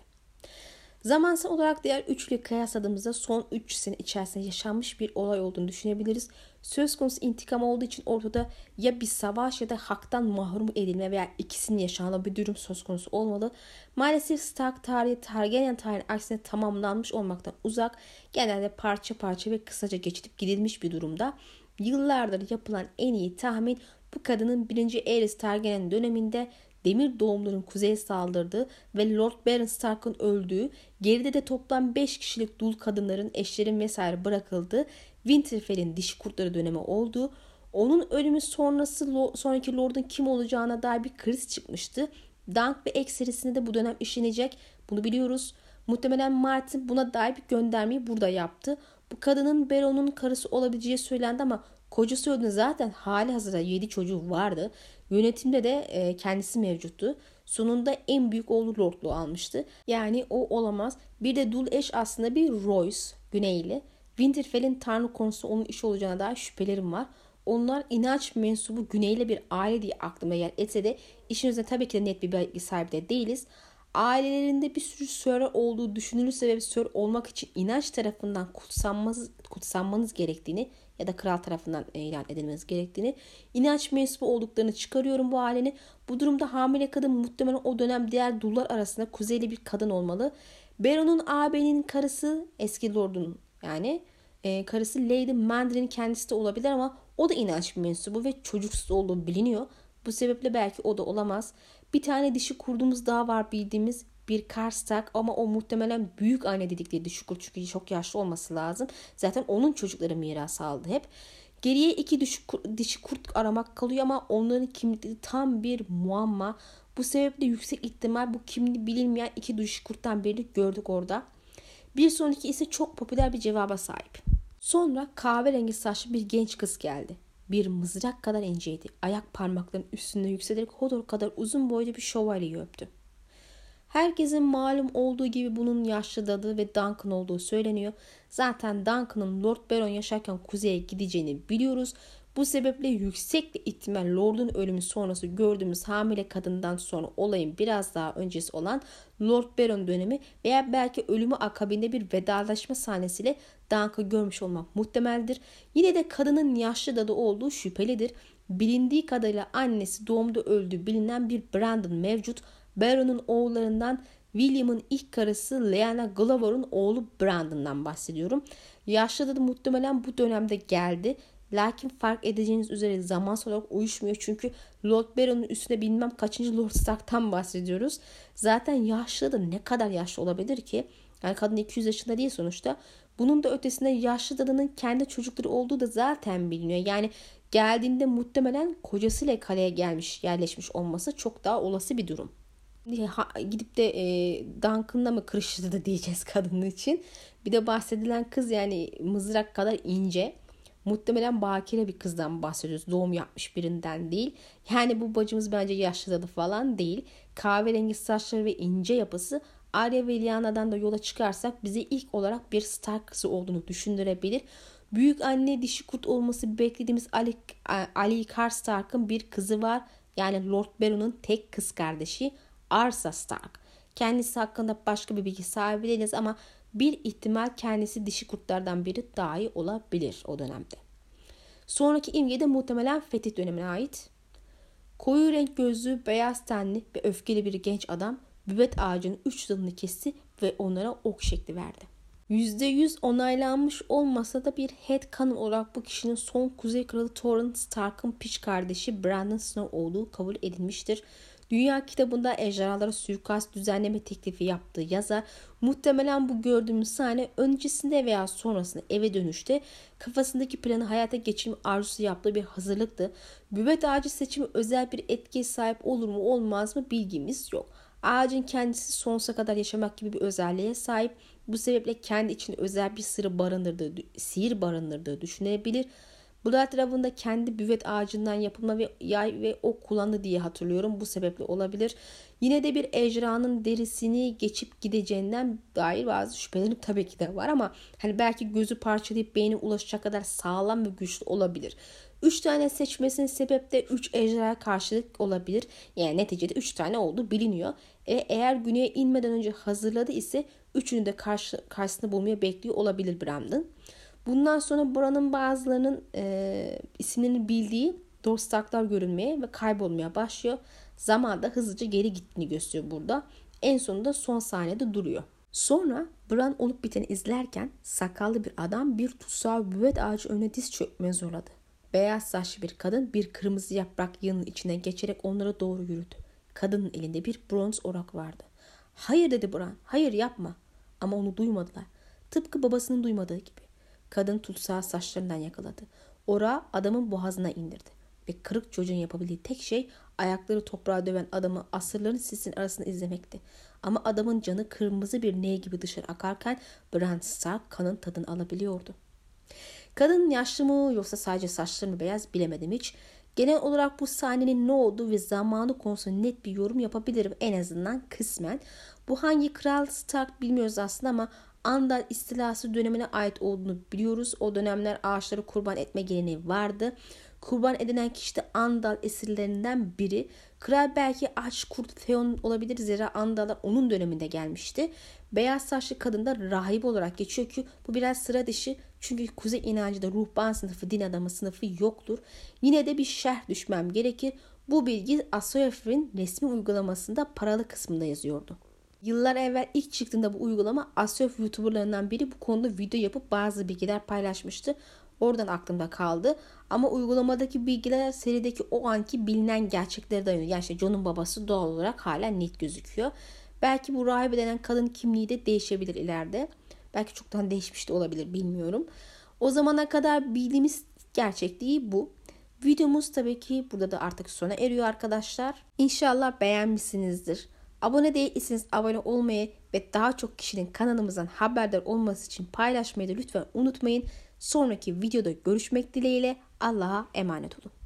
Zamansal olarak diğer üçlü kıyasladığımızda son 3 sene içerisinde yaşanmış bir olay olduğunu düşünebiliriz. Söz konusu intikam olduğu için ortada ya bir savaş ya da haktan mahrum edilme veya ikisinin yaşandığı bir durum söz konusu olmalı. Maalesef Stark tarihi Targaryen tarihinin aksine tamamlanmış olmaktan uzak, genelde parça parça ve kısaca geçitip gidilmiş bir durumda. Yıllardır yapılan en iyi tahmin bu kadının 1. Aerys Targaryen döneminde demir doğumluların kuzeye saldırdığı ve Lord Baron Stark'ın öldüğü, geride de toplam 5 kişilik dul kadınların, eşlerin vesaire bırakıldığı Winterfell'in dişi kurtları dönemi olduğu, onun ölümü sonrası sonraki Lord'un kim olacağına dair bir kriz çıkmıştı. Dunk ve Egg serisinde de bu dönem işlenecek. Bunu biliyoruz. Muhtemelen Martin buna dair bir göndermeyi burada yaptı. Bu kadının Baron'un karısı olabileceği söylendi ama kocası öldüğünde zaten hali hazırda 7 çocuğu vardı. Yönetimde de e, kendisi mevcuttu. Sonunda en büyük oğlu lordluğu almıştı. Yani o olamaz. Bir de dul eş aslında bir Royce Güneyli. Winterfell'in tanrı konusu onun iş olacağına dair şüphelerim var. Onlar inanç mensubu güneyle bir aile diye aklıma yer etse de işimizde tabii ki de net bir bilgi sahibi de değiliz. Ailelerinde bir sürü sör olduğu düşünülürse ve sör olmak için inanç tarafından kutsanmanız, kutsanmanız gerektiğini ya da kral tarafından ilan edilmeniz gerektiğini, inanç mensubu olduklarını çıkarıyorum bu ailenin. Bu durumda hamile kadın muhtemelen o dönem diğer dullar arasında kuzeyli bir kadın olmalı. Baron'un ağabeyinin karısı eski lordun yani e, karısı Lady Mandarin kendisi de olabilir ama o da inanç mensubu ve çocuksuz olduğu biliniyor. Bu sebeple belki o da olamaz. Bir tane dişi kurdumuz daha var bildiğimiz bir Karstak ama o muhtemelen büyük anne dedikleri dişi kurt çünkü çok yaşlı olması lazım. Zaten onun çocukları miras aldı hep. Geriye iki dişi, dişi kurt aramak kalıyor ama onların kimlikleri tam bir muamma. Bu sebeple yüksek ihtimal bu kimliği bilinmeyen iki dişi kurttan birini gördük orada. Bir sonraki ise çok popüler bir cevaba sahip. Sonra kahverengi saçlı bir genç kız geldi. Bir mızrak kadar inceydi. Ayak parmaklarının üstünde yükselerek Hodor kadar uzun boylu bir şövalyeyi öptü. Herkesin malum olduğu gibi bunun yaşlı dadı ve Duncan olduğu söyleniyor. Zaten Duncan'ın Lord Baron yaşarken kuzeye gideceğini biliyoruz. Bu sebeple yüksek ihtimal Lord'un ölümü sonrası gördüğümüz hamile kadından sonra olayın biraz daha öncesi olan Lord Baron dönemi veya belki ölümü akabinde bir vedalaşma sahnesiyle Duncan'ı görmüş olmak muhtemeldir. Yine de kadının yaşlı dadı olduğu şüphelidir. Bilindiği kadarıyla annesi doğumda öldüğü bilinen bir Brandon mevcut. Baron'un oğullarından William'ın ilk karısı Leanna Glover'ın oğlu Brandon'dan bahsediyorum. Yaşlı da muhtemelen bu dönemde geldi. Lakin fark edeceğiniz üzere zaman olarak uyuşmuyor. Çünkü Lord Baron'un üstüne bilmem kaçıncı Lord Stark'tan bahsediyoruz. Zaten yaşlı da ne kadar yaşlı olabilir ki? Yani kadın 200 yaşında değil sonuçta. Bunun da ötesinde yaşlı dadının kendi çocukları olduğu da zaten biliniyor. Yani geldiğinde muhtemelen kocasıyla kaleye gelmiş, yerleşmiş olması çok daha olası bir durum gidip de e, Duncan'la mı kırıştı diyeceğiz kadının için. Bir de bahsedilen kız yani mızrak kadar ince. Muhtemelen bakire bir kızdan bahsediyoruz. Doğum yapmış birinden değil. Yani bu bacımız bence yaşlıdadı falan değil. Kahverengi saçları ve ince yapısı Arya ve Lyana'dan da yola çıkarsak bize ilk olarak bir Stark kızı olduğunu düşündürebilir. Büyük anne dişi kurt olması beklediğimiz Ali, Ali Karstark'ın bir kızı var. Yani Lord Baron'un tek kız kardeşi. Arsa Stark. Kendisi hakkında başka bir bilgi sahibi değiliz ama bir ihtimal kendisi dişi kurtlardan biri dahi olabilir o dönemde. Sonraki imge de muhtemelen fetih dönemine ait. Koyu renk gözlü, beyaz tenli ve öfkeli bir genç adam büvet ağacının üç dalını kesti ve onlara ok şekli verdi. %100 onaylanmış olmasa da bir head canon olarak bu kişinin son Kuzey Kralı Torrent Stark'ın piç kardeşi Brandon Snow olduğu kabul edilmiştir. Dünya kitabında ejderhalara suikast düzenleme teklifi yaptığı yazar muhtemelen bu gördüğümüz sahne öncesinde veya sonrasında eve dönüşte kafasındaki planı hayata geçirme arzusu yaptığı bir hazırlıktı. Büvet ağacı seçimi özel bir etkiye sahip olur mu olmaz mı bilgimiz yok. Ağacın kendisi sonsuza kadar yaşamak gibi bir özelliğe sahip. Bu sebeple kendi içinde özel bir sırrı barındırdığı, sihir barındırdığı düşünebilir. Blood Raven'da kendi büvet ağacından yapılma ve yay ve ok kullandı diye hatırlıyorum. Bu sebeple olabilir. Yine de bir ejranın derisini geçip gideceğinden dair bazı şüphelerim tabii ki de var ama hani belki gözü parçalayıp beyni ulaşacak kadar sağlam ve güçlü olabilir. 3 tane seçmesinin sebep de 3 ejderha karşılık olabilir. Yani neticede 3 tane oldu biliniyor. E, eğer güneye inmeden önce hazırladı ise üçünü de karşı, karşısında bulmaya bekliyor olabilir Brandon. Bundan sonra buranın bazılarının e, isimlerini bildiği Dorstaklar görünmeye ve kaybolmaya başlıyor. Zamanda hızlıca geri gittiğini gösteriyor burada. En sonunda son sahnede duruyor. Sonra Bran olup biteni izlerken sakallı bir adam bir tutsağı büvet ağacı önüne diz çökmeye zorladı. Beyaz saçlı bir kadın bir kırmızı yaprak yığının içine geçerek onlara doğru yürüdü. Kadının elinde bir bronz orak vardı. Hayır dedi Bran, hayır yapma. Ama onu duymadılar. Tıpkı babasının duymadığı gibi. Kadın tutsağı saçlarından yakaladı. Ora adamın boğazına indirdi. Ve kırık çocuğun yapabildiği tek şey ayakları toprağa döven adamı asırların sisin arasında izlemekti. Ama adamın canı kırmızı bir ney gibi dışarı akarken Bran Stark kanın tadını alabiliyordu. Kadın yaşlı mı yoksa sadece saçları mı beyaz bilemedim hiç. Genel olarak bu sahnenin ne olduğu ve zamanı konusunda net bir yorum yapabilirim en azından kısmen. Bu hangi kral Stark bilmiyoruz aslında ama Andal istilası dönemine ait olduğunu biliyoruz. O dönemler ağaçları kurban etme geleneği vardı. Kurban edilen kişi de Andal esirlerinden biri. Kral belki aç kurt Theon olabilir zira Andal'a onun döneminde gelmişti. Beyaz saçlı kadın da rahip olarak geçiyor ki bu biraz sıra dışı çünkü kuzey inancında ruhban sınıfı din adamı sınıfı yoktur. Yine de bir şerh düşmem gerekir. Bu bilgi Asoyafir'in resmi uygulamasında paralı kısmında yazıyordu. Yıllar evvel ilk çıktığında bu uygulama Asyof YouTuberlarından biri bu konuda video yapıp bazı bilgiler paylaşmıştı. Oradan aklımda kaldı. Ama uygulamadaki bilgiler serideki o anki bilinen gerçekleri dayanıyor. Yani işte John'un babası doğal olarak hala net gözüküyor. Belki bu rahibe denen kadın kimliği de değişebilir ileride. Belki çoktan değişmiş de olabilir bilmiyorum. O zamana kadar bildiğimiz gerçekliği bu. Videomuz tabii ki burada da artık sona eriyor arkadaşlar. İnşallah beğenmişsinizdir. Abone değilseniz abone olmayı ve daha çok kişinin kanalımızdan haberdar olması için paylaşmayı da lütfen unutmayın. Sonraki videoda görüşmek dileğiyle Allah'a emanet olun.